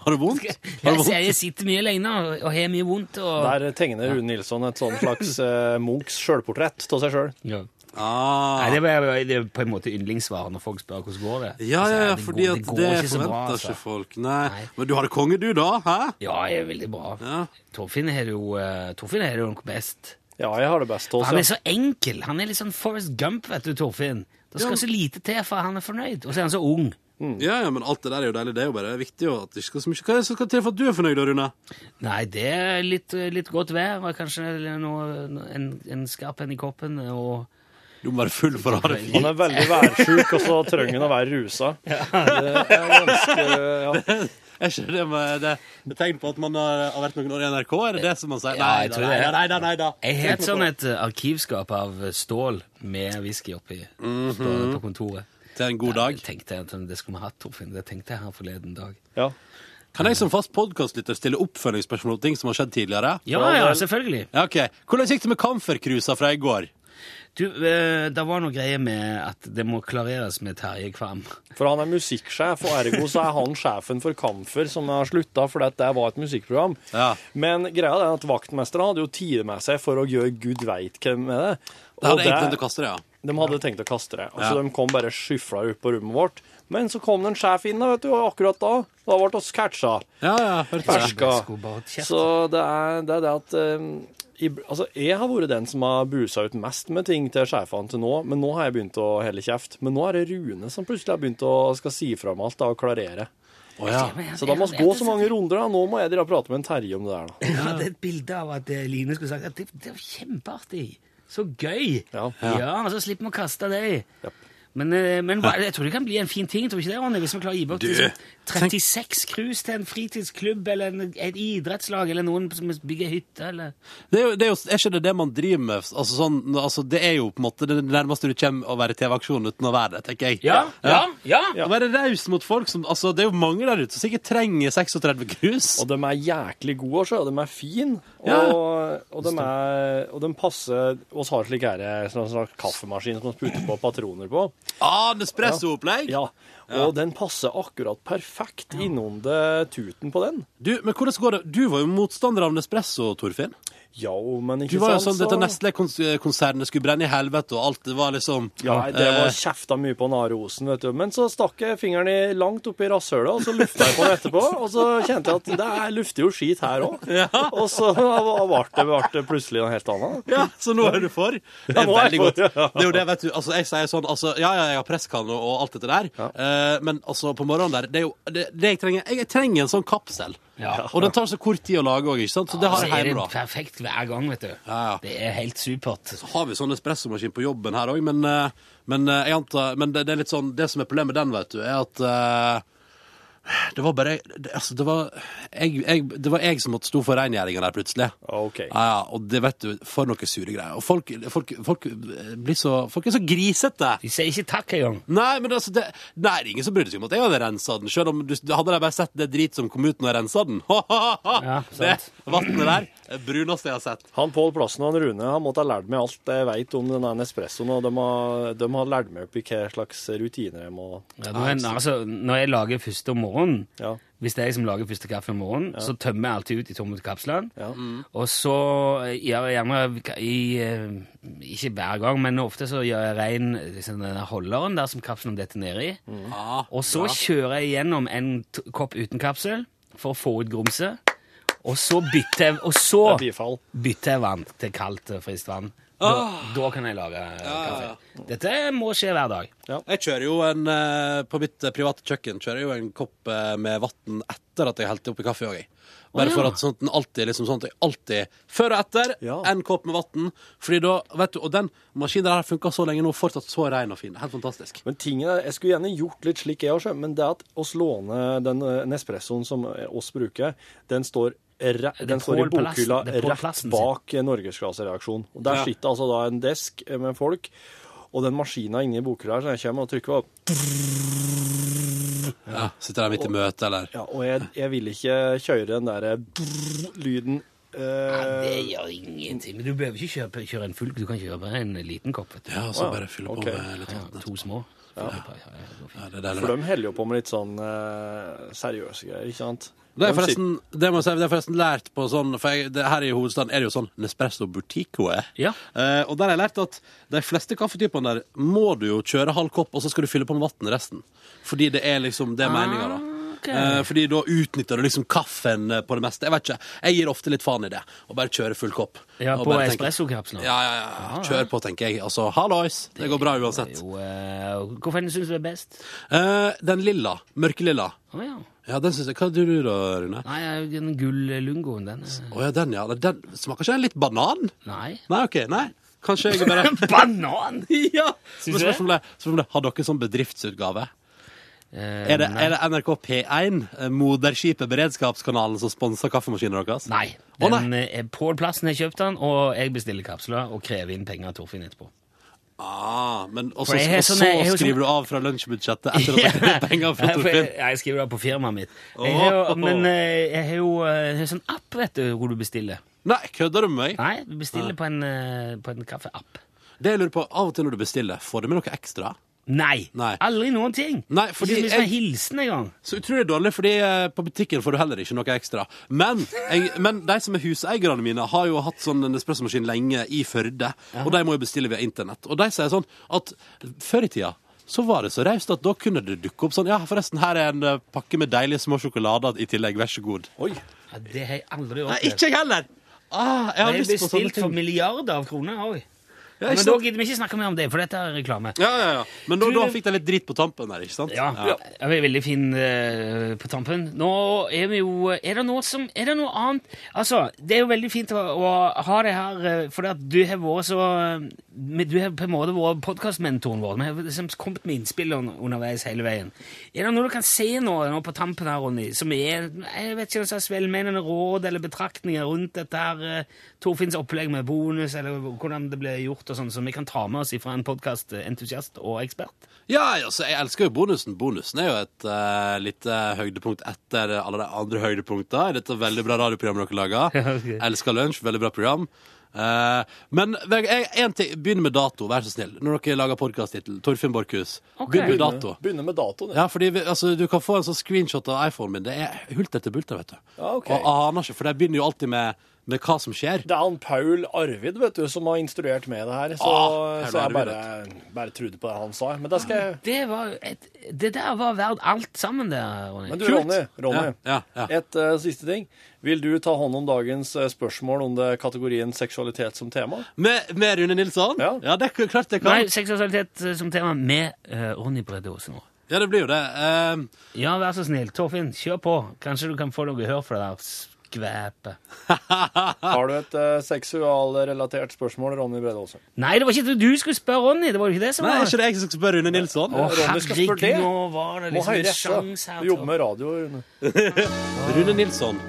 S1: Har du vondt? Har du vondt?
S2: Jeg, jeg sitter mye alene og, har mye vondt. Og...
S6: Der tegner Rune Nilsson et sånn slags uh, Munchs sjølportrett av seg sjøl.
S2: Ja.
S1: Ah.
S2: Nei, det er, det er på en måte yndlingssvaret når folk spør hvordan går det
S1: Ja, ja, ja,
S2: det
S1: fordi
S2: går-
S1: at
S2: går
S1: det,
S2: ikke forventer bra, altså.
S1: ikke folk. Nei.
S2: Nei.
S1: Men du har det konge, du, da? Hæ?
S2: Ja, jeg er veldig bra.
S1: Ja.
S2: Torfinn er det jo, eh, Torfinn det jo nok best.
S6: Ja, jeg har det best også.
S2: Han er så enkel. Han er litt sånn Forrest Gump, vet du, Torfinn. Det skal
S1: Ja.
S2: så lite til for han er fornøyd. Og så er han så ung.
S1: Ja, ja, men alt det der er jo deilig. Det er jo bare viktig jo at det ikke skal så mye Hva er det som skal til for at du er fornøyd, da, Rune?
S2: Nei, det er litt, litt godt vær, og kanskje noe, en, en skarp en i koppen, og
S1: Du må være full for å ha det fint.
S6: Han er veldig værsjuk, og så trenger han å være rusa. Det er ganske ja.
S1: Er ikke det med det, det tegn på at man har, har vært noen år i NRK? Er det det som man sier?
S2: Ja,
S1: Nei
S2: tror
S1: nei
S2: det.
S1: nei. Nei, da.
S2: Jeg har et sånn et arkivskap av stål med whisky oppi
S1: mm
S2: -hmm. på kontoret.
S1: Til en god dag.
S2: Jeg tenkte jeg, det skulle vi hatt, Torfinn. Det tenkte jeg her forleden dag.
S6: ja.
S1: Kan jeg som fast podkastlytter stille oppfølgingsspørsmål om ting som har skjedd tidligere?
S2: Ja, ja, selvfølgelig.
S1: Ja, ok. Hvordan gikk det med Kamfer-cruisa fra i går?
S2: Du, eh, det var noe greier med at det må klareres med Terje Kvam.
S6: For han er musikksjef, og ergo så er han sjefen for Kamfer, som har slutta fordi at det var et musikkprogram.
S1: Ja.
S6: Men greia er at vaktmesteren hadde jo tid med seg for å gjøre gud veit hvem med det.
S1: Det hadde egentlig tenkt å kaste det, ja.
S6: De hadde tenkt å kaste det. Altså,
S1: Ja.
S6: De kom bare skyfla ut på rommet vårt. Men så kom det en sjef inn, vet du, og akkurat da da ble vi catcha.
S1: Ja, ja.
S6: Ferska. Så det er det, er det at eh, Altså, jeg har vært den som har busa ut mest med ting til sjefene til nå, men nå har jeg begynt å helle kjeft. Men nå er det Rune som plutselig har begynt å skal si fra om alt da, og klarere.
S1: Oh, ja.
S6: Så da må vi gå så mange runder, da. Nå må jeg dra prate med en Terje om det der, da.
S2: Jeg hadde et bilde av at eh, Line skulle sagt at det, det var kjempeartig. Så gøy!
S6: Ja.
S2: Ja, så slipper vi å kaste det. Men, eh, men hva- jeg tror det kan bli en fin ting, tror ikke det, Ronny? Hvis vi klarer å gi bort liksom, 36 cruise til en fritidsklubb eller en, et idrettslag eller noen som bygger hytte, eller
S1: Det er, jo, det er, jo, er ikke det det man driver med? Altså, sånn, altså, det er jo på en måte det nærmeste du kommer å være TV-aksjon uten å være det, tenker jeg.
S2: Ja, ja, ja!
S1: Å være raus mot folk som altså, Det er jo mange der ute som sikkert trenger 36 krus.
S6: Og de er jæklig gode, også, og de er fine. Og,
S1: Ja.
S6: og, de er, og de passer oss har slik her, sånn slags kaffemaskin som man putter på patroner på.
S1: Ah, Nespresso-opplegg!
S6: Ja, Og den passer akkurat perfekt innom det tuten på den.
S1: Du, men hvordan går det? Du var jo motstander av Nespresso, Torfinn.
S6: Ja, men ikke Du
S1: var jo
S6: sant,
S1: sånn, Dette Nestlé-konsernet skulle brenne i helvete, og alt det var liksom
S6: Ja, det var
S1: eh,
S6: kjefta mye på Narosen, Osen, vet du. Men så stakk jeg fingeren i langt oppi rasshølet, og så lufta jeg på den etterpå. Og så kjente jeg at det er lufter jo skit her òg. Og så ble det, plutselig noe helt annet.
S1: Ja, så nå er du for? Det
S6: Ja,
S1: er
S6: er
S1: veldig godt.
S6: ja.
S1: Det er jo det, vet du. Altså, jeg sier sånn altså, Ja, ja, jeg har presskanne og alt dette der, eh, men altså, på morgenen der Det er jo det, det jeg trenger. Jeg trenger en sånn kapsel.
S2: Ja.
S1: Og den tar så kort tid å lage òg, ikke sant? Så det har jeg
S2: er det
S1: hjemme,
S2: perfekt hver gang, vet du.
S1: Ja, ja.
S2: Det er helt supert.
S1: Så har vi sånn espressomaskin på jobben her òg, men, eh, men, eh, jeg antar, men det, det er litt sånn Det som er problemet med den, vet du, er at eh, det var bare det, altså, det, var, jeg, jeg, det var jeg som måtte stå for rengjøringa der, plutselig.
S6: OK.
S1: Ja, ja, og det vet du, for noe sure greier. Og folk, folk, folk blir så Folk er så grisete.
S2: De sier ikke takk engang.
S1: Nei, men altså, det, det er ingen som brydde seg om at jeg hadde rensa den. Selv om du, hadde de bare sett det drit som kom ut når jeg rensa den.
S2: Ja,
S1: det vannet der, det bruneste jeg har sett.
S6: Han Pål Plassen og han Rune han måtte ha lært meg alt jeg vet om denne Nespressoen, og de har, de har lært meg opp i hva slags rutiner jeg må
S2: Ja, jeg, altså, når jeg lager første om morgenen,
S6: Ja.
S2: hvis det er jeg som lager første kaffe om morgenen, så tømmer jeg alltid ut i tomme kapslene.
S6: Ja.
S2: Og så gjør jeg gjerne i, eh, Ikke hver gang, men ofte så gjør jeg rein liksom, denne holderen der som kapselen detter ned i.
S1: Ja,
S2: Og så kjører jeg gjennom en t kopp uten kapsel for å få ut grumset. Og så bytter jeg, og så
S6: er
S2: bytter jeg vann til kaldt, frist friskt vann. Da, da kan jeg lage eh, kaffe. Dette må skje hver dag.
S1: Jeg kjører jo en eh, På mitt eh, private kjøkken kjører jeg jo en kopp eh, med vann etter at jeg helte oppi kaffe òg. Bare
S2: Å, ja.
S1: for at sånn at den alltid liksom sånn at jeg alltid Før og etter
S6: Ja.
S1: en kopp med vann. Fordi da, vet du, Og den maskinen der har funka så lenge nå, fortsatt så ren og fin. Helt fantastisk.
S6: Men tingen er, Jeg skulle gjerne gjort litt slik jeg også, men det at oss låner den eh, Nespressoen som eh, oss bruker, den står, den står i bokhylla rett bak norgesklassereaksjonen. Norgesklassereaksjon. Der
S1: Ja.
S6: sitter altså da en desk eh, med folk, og den maskina inni bokhylla her, så jeg kommer og trykker på
S1: Ja, Sitter der midt i møte, eller
S6: Ja, og jeg, jeg vil ikke kjøre den der lyden. lyden
S2: Ja, det
S6: eh,
S2: gjør ingenting. Men du behøver ikke kjøre, kjøre en full, du kan kjøpe en liten kopp. vet du.
S1: Ja, så bare fylle på
S6: Ok.
S1: med litt
S2: Ja, to små. Ja. Ja, ja, det
S1: er.
S6: For de holder jo på med litt sånn eh, seriøse greier, ikke sant?
S1: Det er forresten, det må jeg si, det er forresten lært på sånn For jeg, det, her i hovedstaden er det jo sånn Nespresso Buticoe.
S2: Ja.
S1: Eh, og der har jeg lært at de fleste kaffetypene der må du jo kjøre halv kopp, og så skal du fylle på med vann resten. Fordi det er liksom det er meninga, da.
S2: Ok.
S1: Eh, fordi da utnytter du liksom kaffen eh, på det meste. Jeg vet ikke, jeg gir ofte litt faen i det. Og bare kjøre full kopp.
S2: Ja, på espressokapsler.
S1: Ja, ja, ja. Kjør på, tenker jeg. Altså, hallois. Det går bra uansett.
S2: Jo, uh, Hvorfor syns du det er best?
S1: Eh, den lilla. Mørkelilla.
S2: Oh, ja.
S1: Ja, den synes jeg. Hva gjør du da, Rune?
S2: Nei, den gull-lungoen, den er
S1: Oh, ja, den, ja. Den, smaker ikke den litt banan?
S2: Nei.
S1: Nei, ok, nei. Kanskje jeg bare
S2: Banan!
S1: Ja!
S2: Syns du det?
S1: har dere sånn bedriftsutgave?
S2: Eh,
S1: Er det, er det NRK P1, eh, moderskipet Beredskapskanalen, som sponser kaffemaskinen deres?
S2: Nei. Den, eh, Pål Plassen har kjøpt den, og jeg bestiller kapsler og krever inn penger av Torfinn etterpå.
S1: Ah, men
S2: også,
S1: så, og så
S2: sånn-
S1: skriver du av fra lunsjbudsjettet etter at du har penger fra
S2: Torfinn? jeg, jeg skriver av på firmaet mitt. Jeg har jo, men jeg har jo en jeg har sånn app vet du, hvor du bestiller.
S1: Nei, kødder du med meg?
S2: Nei, du bestiller på en, på en kaffeapp.
S1: Det jeg lurer på, Av og til når du bestiller, får du med noe ekstra?
S2: Nei,
S1: Nei.
S2: aldri noen ting.
S1: Nei, fordi
S2: ikke
S1: jeg-
S2: hilsen engang.
S1: Så utrolig dårlig, fordi eh, på butikken får du heller ikke noe ekstra. Men, jeg, men de som er huseierne mine, har jo hatt sånn espressomaskin lenge i Førde, og de må jo bestille via internett. Og de sier sånn at før i tida så var det så raust at da kunne det dukke opp sånn Ja, forresten, her er en eh, pakke med deilige små sjokolader i tillegg, vær så god.
S6: Oi!
S2: Ja, det har jeg aldri
S1: Nei, ikke jeg heller! Ah, jeg har lyst på sånne
S2: bestilt for milliarder av kroner òg.
S1: Ja,
S2: Men da gidder vi ikke snakke mer om det, for dette er reklame.
S1: Ja, ja, ja. Men da,
S2: Du-
S1: da fikk de litt dritt på tampen der, ikke sant?
S2: Ja, det er veldig fin uh, på tampen. Nå er vi jo Er det noe som Er det noe annet Altså, det er jo veldig fint å, å ha det her, uh, fordi at du har vært så men Du har på en måte vært podkastmentoren vår. Vi har liksom kommet med innspill underveis hele veien. Er det noe du kan se nå, nå på tampen her, Ronny, som er jeg vet ikke, slags velmenende råd eller betraktninger rundt dette her eh, Torfinns opplegg med bonus, eller hvordan det ble gjort, og sånn, som vi kan ta med oss fra en podkastentusiast og ekspert?
S1: Ja, altså, jeg elsker jo bonusen. Bonusen er jo et uh, lite høydepunkt etter alle de andre høydepunktene i dette veldig bra radioprogrammet dere lager.
S2: okay.
S1: Elsker lunsj, veldig bra program. Eh, men jeg, jeg, en ting, begynn med dato, vær så snill. Når dere lager podkast-tittel. Torfinn Borchhus.
S2: Okay.
S1: Begynn med dato.
S6: Begynne med datoen.
S1: Ja, fordi vi, altså, Du kan få en sånn screenshot av iPhonen min. Det er hulter til bulter, vet du.
S6: Ja, okay.
S1: Og aner ikke, for de begynner jo alltid med, med hva som skjer.
S6: Det er han Paul Arvid vet du, som har instruert med det her, så,
S1: Ah,
S6: så jeg bare, bare trodde på det han sa. Men det skal jeg
S2: Det, var et, det der var verdt alt sammen, det, Ronny.
S6: Men du, Ronny, Ronny
S1: Ja, ja, ja.
S6: et uh, siste ting. Vil du ta hånd om dagens eh, spørsmål om det kategorien seksualitet som tema?
S1: Med, med Rune Nilsson?
S6: Ja.
S1: det er klart det kan.
S2: Nei, seksualitet eh, som tema med uh, Ronny Brede Aase nå.
S1: Ja, det blir jo det. Uh,
S2: Ja, vær så snill. Torfinn, kjør på. Kanskje du kan få noe hør for det der.
S6: Har du et uh, seksualrelatert spørsmål, Ronny Brede Aase?
S2: Nei, det var ikke det du skulle spørre Ronny. Det var jo ikke det som
S1: nei, er
S2: Nei,
S1: ikke det jeg som skal spørre Rune Nilsson?
S2: Å,
S6: Ronny skal spørre det.
S2: herregud, nå var det liksom en
S6: sjanse
S2: sjans her.
S6: Du jobber med radio. Rune.
S1: Rune Nilsson,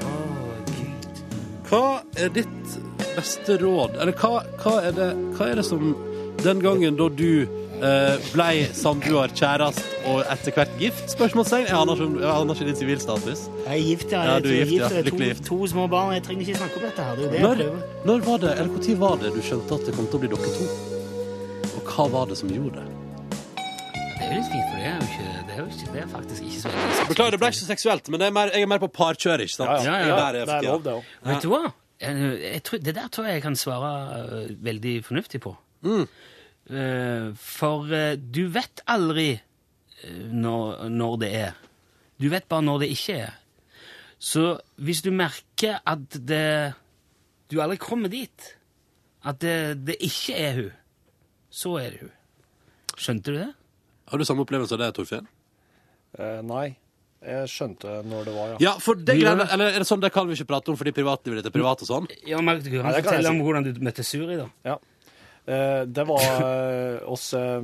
S1: hva er ditt beste råd? Eller hva, hva, er, det, hva er det som Den gangen da du blei samboer, kjærest og etter hvert gift? Spørsmålstegn. Jeg aner ikke, jeg aner ikke din sivilstatus.
S2: Jeg er gift, ja.
S1: Ja, du er gift, ja. Lykkelig
S2: to,
S1: gift.
S2: to små barn. Jeg trenger ikke snakke om dette her. Det er det
S1: Når, når var det, eller når var det du skjønte at det kom til å bli dere to? Og hva var det som gjorde det?
S2: Det er litt fint, for det er jo ikke Det er, jo ikke, det er faktisk ikke så veldig
S1: Beklager, det ble ikke så seksuelt, men det er mer, jeg er mer på parkjør, ikke sant?
S6: Ja, ja,
S2: ja.
S1: Der jeg
S6: Det er lov, det òg.
S2: Vet du hva? Jeg, jeg tror, det der tror jeg jeg kan svare uh, veldig fornuftig på.
S1: Mm.
S2: Eh, for eh, du vet aldri eh, når, når det er. Du vet bare når det ikke er. Så hvis du merker at det Du aldri kommer dit, at det, det ikke er hun, så er det hun. Skjønte du det?
S1: Har du samme opplevelse av det, Torfinn?
S6: Eh, nei. Jeg skjønte når det var, ja.
S1: Ja, for det greiene, eller er det sånn, det kan vi ikke prate om fordi privatlivet ditt er privat og sånn?
S2: Ja, men du kan
S6: Nei,
S2: fortelle
S6: kan
S2: om hvordan du møtte Suri, da.
S6: ja. Eh, det var eh, oss eh,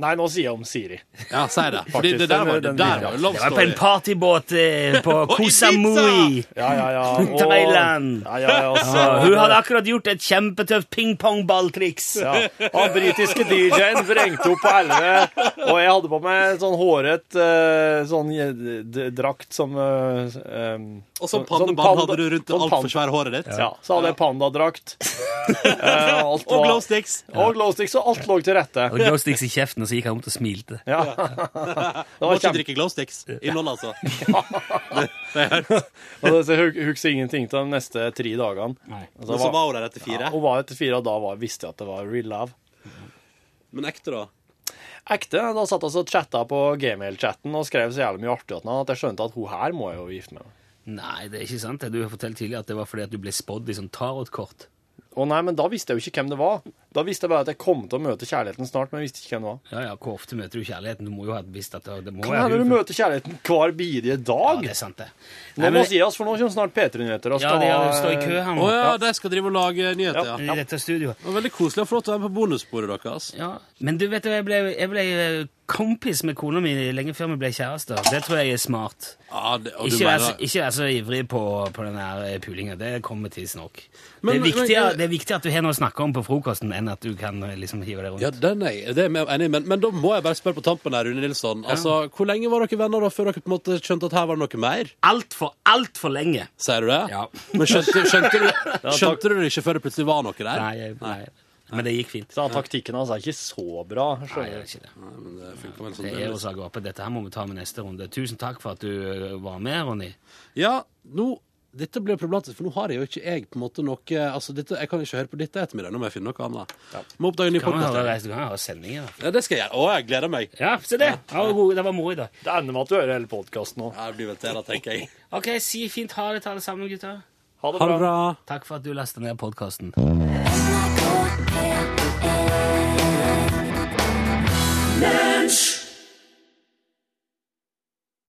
S6: Nei, nå sier jeg om Siri.
S1: Ja, si det. Fordi det der var, det der var love story.
S2: Det var på en partybåt på Koh Samui.
S6: Ja, ja, ja. Og-
S2: Thailand.
S6: Ja, ja, ja, så,
S2: Ja, hun hadde akkurat gjort et kjempetøft pingpongballtriks.
S6: ja. Han britiske DJ-en vrengte opp på 11, og jeg hadde på meg sånn håret sånn drakt som
S1: Og så
S6: sånn panda-
S1: hadde du rundt
S6: sånn
S1: altfor svære håret ditt.
S6: Ja, så hadde jeg pandadrakt. Alt
S1: Og glow sticks.
S6: Og glowsticks, og alt lå til rette.
S2: Og glow sticks i kjeften, og så gikk han rundt og smilte.
S6: Ja.
S1: Du må ikke drikke glow sticks. Innhold, altså. Det, det er hørt.
S6: Og så husker ingenting til de neste tre dagene.
S2: Nei.
S6: Altså,
S1: Men så var hun der etter fire.
S6: Ja, hun var etter fire, og da var, visste jeg at det var real love.
S1: Men ekte, da?
S6: Ekte. Da satt vi og chatta på gmail-chatten og skrev så jævlig mye artig at jeg skjønte at hun her må jeg jo gifte meg med.
S2: Nei, det er ikke sant. Du har fortalt tidligere at det var fordi at du ble spådd i sånn tarotkort.
S6: Å nei, men da visste jeg jo ikke hvem det var. Da visste jeg bare at jeg kom til å møte kjærligheten snart, men jeg visste ikke hvem det var.
S2: Ja, ja, Hvor ofte møter du kjærligheten? Du må jo ha visst at det, det må
S6: Kan
S2: være
S6: hende du møter kjærligheten hver bidige
S2: Ja,
S6: dag.
S2: det er sant, det.
S6: Nå
S2: Nei,
S6: må
S2: men-
S6: vi gi oss, for nå kommer snart P3-nyheter.
S2: Ja, de står i kø her
S1: Å
S2: nå.
S1: ja, de skal drive og lage nyheter, ja.
S2: I dette studioet.
S1: Det var veldig koselig og flott å være med på bonussporet deres.
S2: Ja, Men du vet jo, jeg ble, jeg ble eh, kompis med kona mi lenge før vi ble kjærester. Det tror jeg er smart.
S1: Ja, det,
S2: Ikke vær,
S1: mener
S2: så, ikke vær så ivrig på, på den her eh, pulinga. Det kommer tidsnok. Det, er viktigere-
S1: men-
S2: det er viktig at du har noe å snakke om på frokosten, enn at du kan eh, liksom hive deg rundt.
S1: Ja, den er jeg det er jeg enig i, men, men da må jeg bare spørre på tampen her, Rune Nilsson. Altså, Hvor lenge var dere venner da, før dere på en måte skjønte at her var det noe mer?
S2: Altfor, altfor lenge.
S1: Sier du det?
S2: Ja.
S1: Men skjønte, skjønte, du, skjønte du det ikke før det plutselig var noe der?
S2: Nei, nei. Men det gikk fint.
S6: Så taktikken hans er ikke så bra.
S2: Nei, det er ikke det.
S1: Men det funker vel sånn
S2: Det er å sage opp. Dette her må vi ta med neste runde. Tusen takk for at du eh, var med, Ronny.
S1: Ja, nå dette blir problematisk, for nå har jeg jo ikke jeg på en måte noe altså dette, Jeg kan ikke høre på dette ettermiddag, nå må jeg finne noe annet. Må oppdage en ny podkast.
S2: du kan høre sendingen. da.
S1: Ja, det skal jeg gjøre. Å, jeg gleder meg.
S2: Ja, se det! Det god, det var moro i dag.
S6: Det ender med at du hører hele podkasten nå.
S1: Ja, det blir vel til da, tenker jeg.
S2: Ok, si fint ha det til alle sammen, gutter.
S6: Ha det
S1: Ha det
S6: bra.
S1: bra.
S2: Takk for at du lasta ned podkasten.
S4: NRK P1